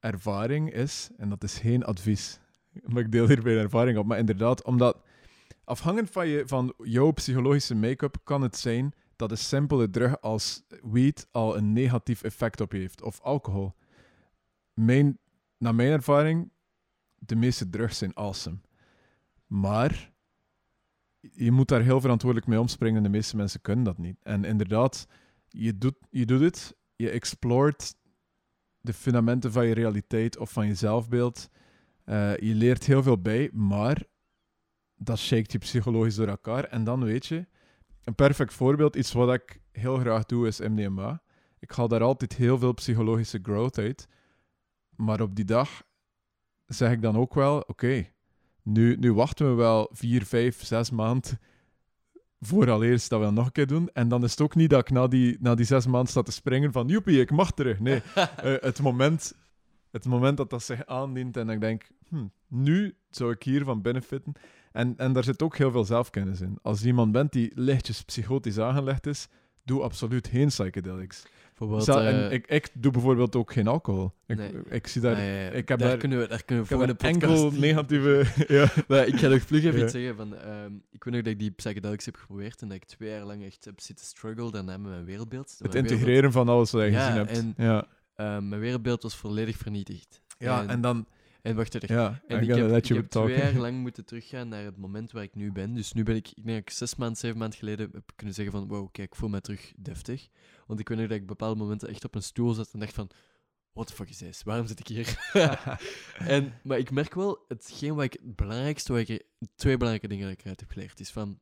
ervaring is, en dat is geen advies, maar ik deel hier mijn ervaring op, maar inderdaad, omdat afhankelijk van, je, van jouw psychologische make-up kan het zijn dat een simpele drug als weed al een negatief effect op je heeft, of alcohol. Mijn, naar mijn ervaring, de meeste drugs zijn awesome. Maar je moet daar heel verantwoordelijk mee omspringen. De meeste mensen kunnen dat niet. En inderdaad, je doet, je doet het, je exploort de fundamenten van je realiteit of van je zelfbeeld. Eh, je leert heel veel bij, maar dat shakt je psychologisch door elkaar. En dan weet je, een perfect voorbeeld, iets wat ik heel graag doe, is MDMA. Ik haal daar altijd heel veel psychologische growth uit. Maar op die dag zeg ik dan ook wel, oké, nu, nu wachten we wel vier, vijf, zes maanden vooraleerst dat we dat nog een keer doen. En dan is het ook niet dat ik na die, na die zes maanden sta te springen van joepie, ik mag terug. Nee, uh, het, moment, het moment dat dat zich aandient en ik denk, hm, nu zou ik hiervan benefitten. En, en daar zit ook heel veel zelfkennis in. Als iemand bent die lichtjes psychotisch aangelegd is, doe absoluut geen psychedelics. En eh, ik, ik doe bijvoorbeeld ook geen alcohol. Ik, ik zie daar... ik heb daar, kunnen we, daar kunnen we voor een podcast... enkel negatieve... ja. maar ik ga nog vlug even iets zeggen. Van, um, ik weet nog dat ik die psychedelics heb geprobeerd en dat ik twee jaar lang echt heb zitten struggle daarna met mijn wereldbeeld. Het integreren van alles wat je gezien hebt. En, ja, uh, mijn wereldbeeld was volledig vernietigd. Ja, en dan en wacht even. Ja, en ik heb, ik heb twee jaar lang moeten teruggaan naar het moment waar ik nu ben. Dus nu ben ik, ik denk ik zes maanden, zeven maanden geleden heb kunnen zeggen van, wow, kijk, ik voel me terug deftig. Want ik weet nog dat ik bepaalde momenten echt op een stoel zat en dacht van, what the fuck is this? Waarom zit ik hier? en, maar ik merk wel, hetgeen wat ik, het belangrijkste, wat ik, twee belangrijke dingen dat ik eruit heb geleerd, is van,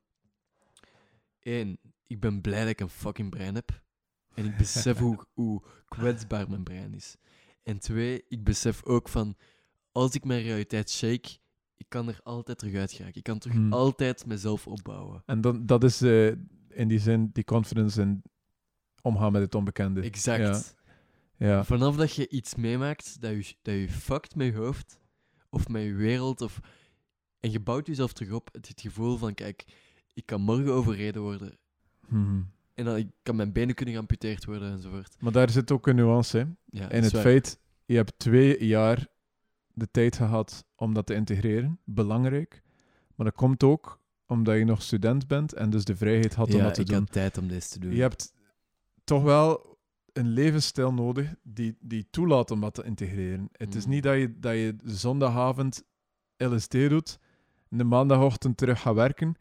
één, ik ben blij dat ik een fucking brein heb. En ik besef hoe, hoe kwetsbaar mijn brein is. En twee, ik besef ook van als ik mijn realiteit shake, ik kan er altijd terug uit geraken. Ik kan terug hmm. altijd mezelf opbouwen. En dan, dat is uh, in die zin die confidence en omgaan met het onbekende. Exact. Ja. ja. Vanaf dat je iets meemaakt dat je, dat je fuckt met je hoofd, of met je wereld, of... en je bouwt jezelf terug op, het, het gevoel van, kijk, ik kan morgen overreden worden. Hmm. En dan ik kan mijn benen kunnen geamputeerd worden enzovoort. Maar daar zit ook een nuance in. Ja, in het feit, je hebt twee jaar de tijd gehad om dat te integreren. Belangrijk. Maar dat komt ook omdat je nog student bent en dus de vrijheid had om dat te doen. Ja, ik had tijd om dit te doen. Je hebt toch wel een levensstijl nodig die, die toelaat om dat te integreren. Het is mm. niet dat je, dat je zondagavond LSD doet, de maandagochtend terug gaat werken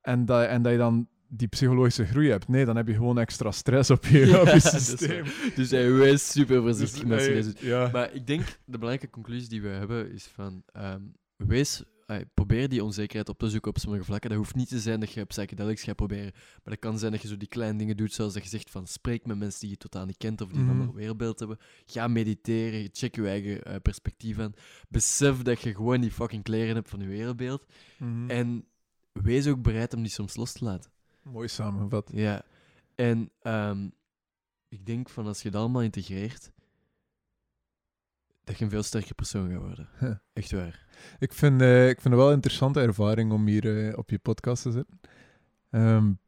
en dat, en dat je dan die psychologische groei hebt. Nee, dan heb je gewoon extra stress op je, op je systeem. dus hij wees super voorzichtig dus, met ja. Maar ik denk, de belangrijke conclusie die we hebben is van... Um, wees, probeer die onzekerheid op te zoeken op sommige vlakken. Dat hoeft niet te zijn dat je psychedelics gaat proberen. Maar dat kan zijn dat je zo die kleine dingen doet, zoals dat je zegt van... Spreek met mensen die je totaal niet kent of die een mhm. ander wereldbeeld hebben. Ga mediteren, check je eigen uh, perspectief aan. Besef dat je gewoon die fucking kleren hebt van je wereldbeeld. Mhm. En wees ook bereid om die soms los te laten. Mooi samengevat. Ja. En um, ik denk van als je het allemaal integreert, dat je een veel sterker persoon gaat worden. Echt waar. Ik vind, uh, ik vind het wel een interessante ervaring om hier uh, op je podcast te zitten. Um,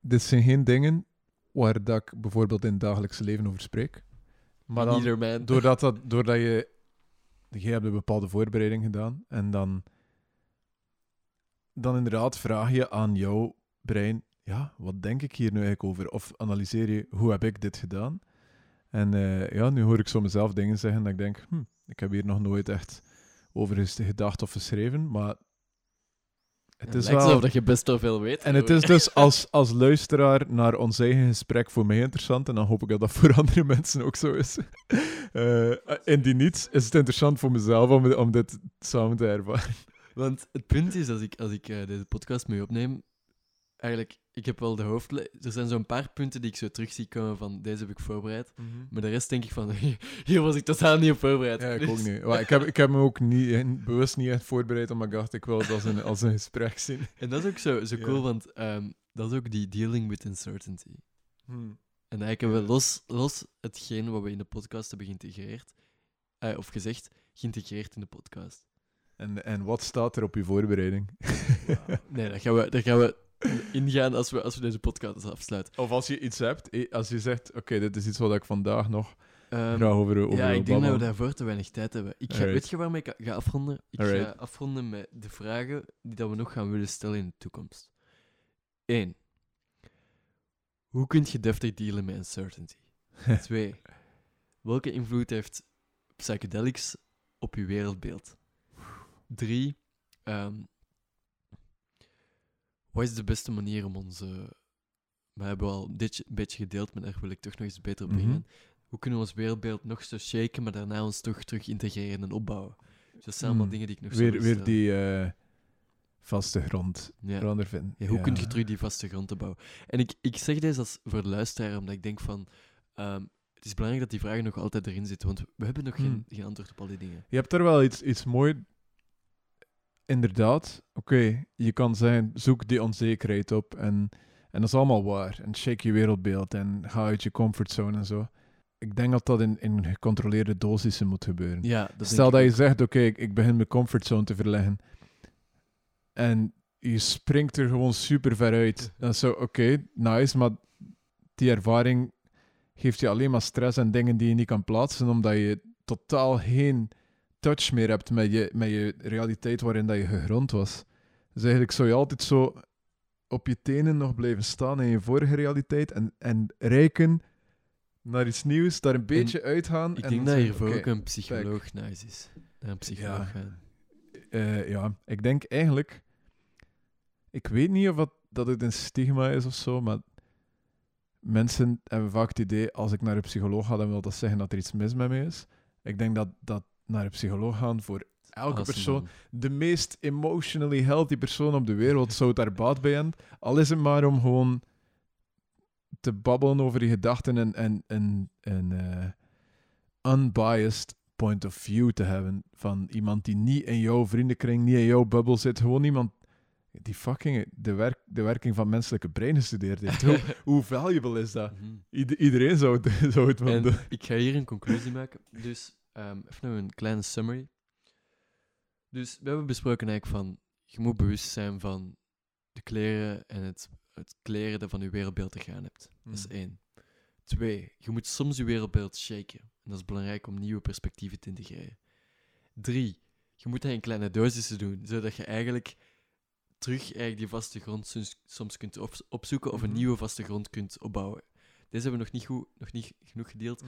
dit zijn geen dingen waar dat ik bijvoorbeeld in het dagelijkse leven over spreek. Maar dan. Doordat, dat, doordat je... Je hebt een bepaalde voorbereiding gedaan en dan... Dan inderdaad vraag je aan jou brein, ja, wat denk ik hier nu eigenlijk over? Of analyseer je, hoe heb ik dit gedaan? En uh, ja, nu hoor ik zo mezelf dingen zeggen dat ik denk, hm, ik heb hier nog nooit echt over gedacht of geschreven, maar het is wel... dat je best wel veel weet. En het is dus als, als luisteraar naar ons eigen gesprek voor mij interessant, en dan hoop ik dat dat voor andere mensen ook zo is. uh, indien niet, is het interessant voor mezelf om, om dit samen te ervaren. Want het punt is, als ik, als ik uh, deze podcast mee opneem, eigenlijk, ik heb wel de hoofd... Er zijn zo'n paar punten die ik zo terug zie komen van deze heb ik voorbereid. Mhm. Maar de rest denk ik van, hier was ik totaal niet op voorbereid. Ja, ik ook niet. Maar ik, heb, ik heb me ook niet, bewust niet echt voorbereid, omdat ik dacht, ik wil het als een, als een gesprek zien. En dat is ook zo, zo cool, want um, dat is ook die dealing with uncertainty. Hmm. En eigenlijk hebben we los, los hetgeen wat we in de podcast hebben geïntegreerd, uh, of gezegd, geïntegreerd in de podcast. En, en wat staat er op je voorbereiding? nee, daar gaan we, daar gaan we ingaan als we, als we deze podcast afsluiten. Of als je iets hebt, eh, als je zegt, oké, dit is iets wat ik vandaag nog Ehm, graag over, over ja, ik denk dat we daarvoor te weinig tijd hebben. Ik ga, Alright. weet je waarmee ik ga afronden? Ik ga afronden met de vragen die dat we nog gaan willen stellen in de toekomst. 1. Hoe kun je deftig dealen met uncertainty? 2. Welke invloed heeft psychedelics op je wereldbeeld? 3. Wat is de beste manier om onze... We hebben al dit een beetje gedeeld, maar daar wil ik toch nog eens beter op Mhm. Hoe kunnen we ons wereldbeeld nog zo shaken, maar daarna ons toch terug integreren en opbouwen? Dus dat zijn allemaal Hmm. dingen die ik nog Weer, weer die eh, vaste grond Ja. eronder vinden. Ja, hoe kun je terug die vaste grond te bouwen? En ik, ik zeg deze als voor de luisteraar, omdat ik denk van... ehm, het is belangrijk dat die vragen nog altijd erin zitten, want we hebben nog geen, geen antwoord op al die dingen. Je hebt er wel iets, iets mooi. Inderdaad, oké, je kan zeggen, zoek die onzekerheid op en, en dat is allemaal waar. En shake je wereldbeeld en ga uit je comfortzone en zo. Ik denk dat dat in, in gecontroleerde dosissen moet gebeuren. Ja, dat Stel dat je zegt, oké, ik, ik begin mijn comfortzone te verleggen. En je springt er gewoon super ver uit. Dan zo, oké, nice, maar die ervaring geeft je alleen maar stress en dingen die je niet kan plaatsen, omdat je totaal geen touch meer hebt met je, met je realiteit waarin dat je gegrond was. Dus eigenlijk zou je altijd zo op je tenen nog blijven staan in je vorige realiteit en, en reiken naar iets nieuws, daar een beetje uitgaan. Ik en denk dat hiervoor ook een psycholoog nice is. Naar een psycholoog Ja. gaan. Eh, ja, ik denk eigenlijk. Ik weet niet of dat, dat het een stigma is of zo, maar mensen hebben vaak het idee: als ik naar een psycholoog ga, dan wil dat zeggen dat er iets mis met mij is. Ik denk dat, dat naar een psycholoog gaan voor elke persoon, de meest emotionally healthy persoon op de wereld, zou daar baat bij hebben. Al is het maar om gewoon te babbelen over je gedachten en, en, en, en eh, unbiased point of view te hebben van iemand die niet in jouw vriendenkring, niet in jouw bubbel zit. Gewoon iemand die fucking de, werk, de werking van menselijke brein gestudeerd heeft. hoe, hoe valuable is dat? Mhm. Ieder- iedereen zou het, zou het doen. ik ga hier een conclusie maken. Dus ehm, even nog een kleine summary. Dus we hebben besproken eigenlijk van, je moet bewust zijn van de kleren en het, het kleren dat van je wereldbeeld te gaan hebt. Dat is Mm. één. Twee, je moet soms je wereldbeeld shaken. En dat is belangrijk om nieuwe perspectieven te integreren. Drie, je moet dat in kleine dosissen doen, zodat je eigenlijk terug eigenlijk die vaste grond soms, kunt op- opzoeken of een Mhm. nieuwe vaste grond kunt opbouwen. Deze hebben we nog niet, goed, nog niet genoeg gedeeld.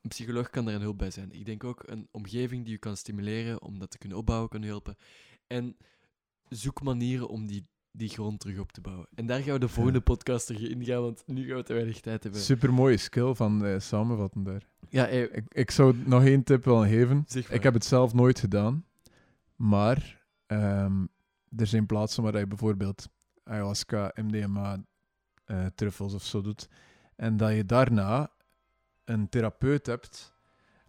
Een psycholoog kan daar een hulp bij zijn. Ik denk ook een omgeving die je kan stimuleren om dat te kunnen opbouwen, kan helpen. En zoek manieren om die, die grond terug op te bouwen. En daar gaan we de volgende podcast terug in gaan, want nu gaan we te weinig tijd hebben. Super mooie skill van eh, samenvatten daar. Ja, hey, Ik, ik zou nog één tip willen geven. Ik heb het zelf nooit gedaan, maar ehm, er zijn plaatsen waar je bijvoorbeeld ayahuasca, MDMA, eh, truffels of zo doet. En dat je daarna een therapeut hebt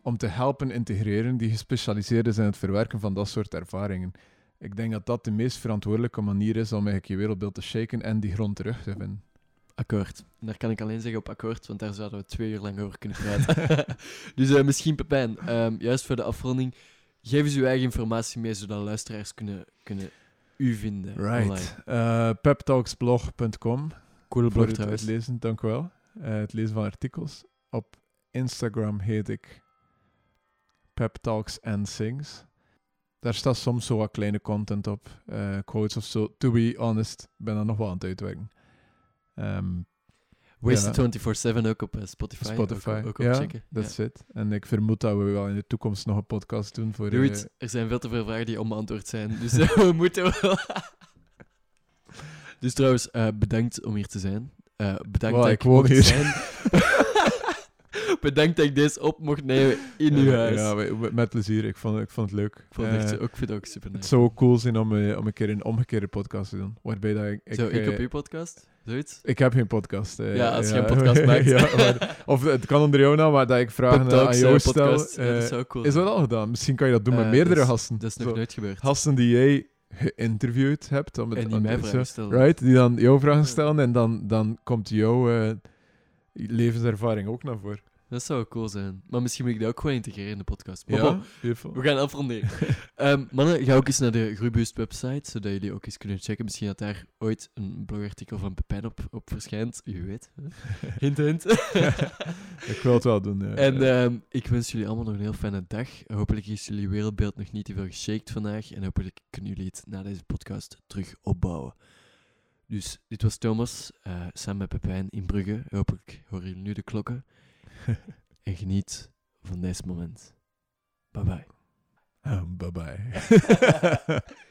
om te helpen integreren die gespecialiseerd is in het verwerken van dat soort ervaringen. Ik denk dat dat de meest verantwoordelijke manier is om eigenlijk je wereldbeeld te shaken en die grond terug te vinden. Akkoord. En daar kan ik alleen zeggen op akkoord, want daar zouden we twee uur lang over kunnen praten. dus eh, misschien Pepijn, ehm, juist voor de afronding, geef eens uw eigen informatie mee, zodat luisteraars kunnen, kunnen u vinden. online. Right. Eh peptalksblog.com Coole voor blog het, trouwens. het lezen, dank u wel. Eh, het lezen van artikels. Op Instagram heet ik Pep Talks and Sings. Daar staat soms zo wat kleine content op, eh, quotes of zo. To be honest, ik ben daar nog wel aan het uitwerken. Ehm, Wasted Ja. 24-7 ook op eh, Spotify. Spotify, Ook, ook ja, opchecken. that's it. En ik vermoed dat we wel in de toekomst nog een podcast doen voor... Doe eh. Er zijn veel te veel vragen die onbeantwoord zijn. Dus we moeten wel. dus trouwens, bedankt om hier te zijn. Eh, bedankt Wow, dat ik ik woon hier. zijn. bedankt dat ik deze op mocht nemen in uw huis. Ja, met plezier. Ik vond, ik vond het leuk. ik vond het echt, Eh, ook, ik vind het ook super het nice. zou ook cool zijn om, eh, om een keer een omgekeerde podcast te doen. Waarbij dat ik... Zo, ik eh, op uw podcast? Zoiets? Ik heb geen podcast. eh, Ja, als je een podcast maakt. ja, maar- of het kan onder jou nou, maar dat ik vragen eh, aan jou eh, stel. podcast. Dat eh, zou cool is dat al gedaan? Misschien kan je dat doen met Eh, meerdere is- gasten. Dat is nog Zo, nooit gebeurd. Gasten die jij geïnterviewd hebt. Om het, en die mij het vragen stellen. Right, die dan jouw vragen stellen en dan, dan komt jouw eh, levenservaring ook naar voren. Dat zou cool zijn. Maar misschien moet ik dat ook gewoon integreren in de podcast. Maar Ja, bon, we gaan afronden. Ehm mannen, ga ook eens naar de Groeiboost website, zodat jullie ook eens kunnen checken. Misschien dat daar ooit een blogartikel van Pepijn op, op verschijnt. Wie weet. Hint, hint. Ik wil het wel doen. ja. En ehm, ik wens jullie allemaal nog een heel fijne dag. Hopelijk is jullie wereldbeeld nog niet te veel geshaked vandaag. En hopelijk kunnen jullie het na deze podcast terug opbouwen. Dus dit was Thomas, eh, samen met Pepijn in Brugge. Hopelijk horen jullie nu de klokken. en geniet van deze moment. Bye bye. Bye bye.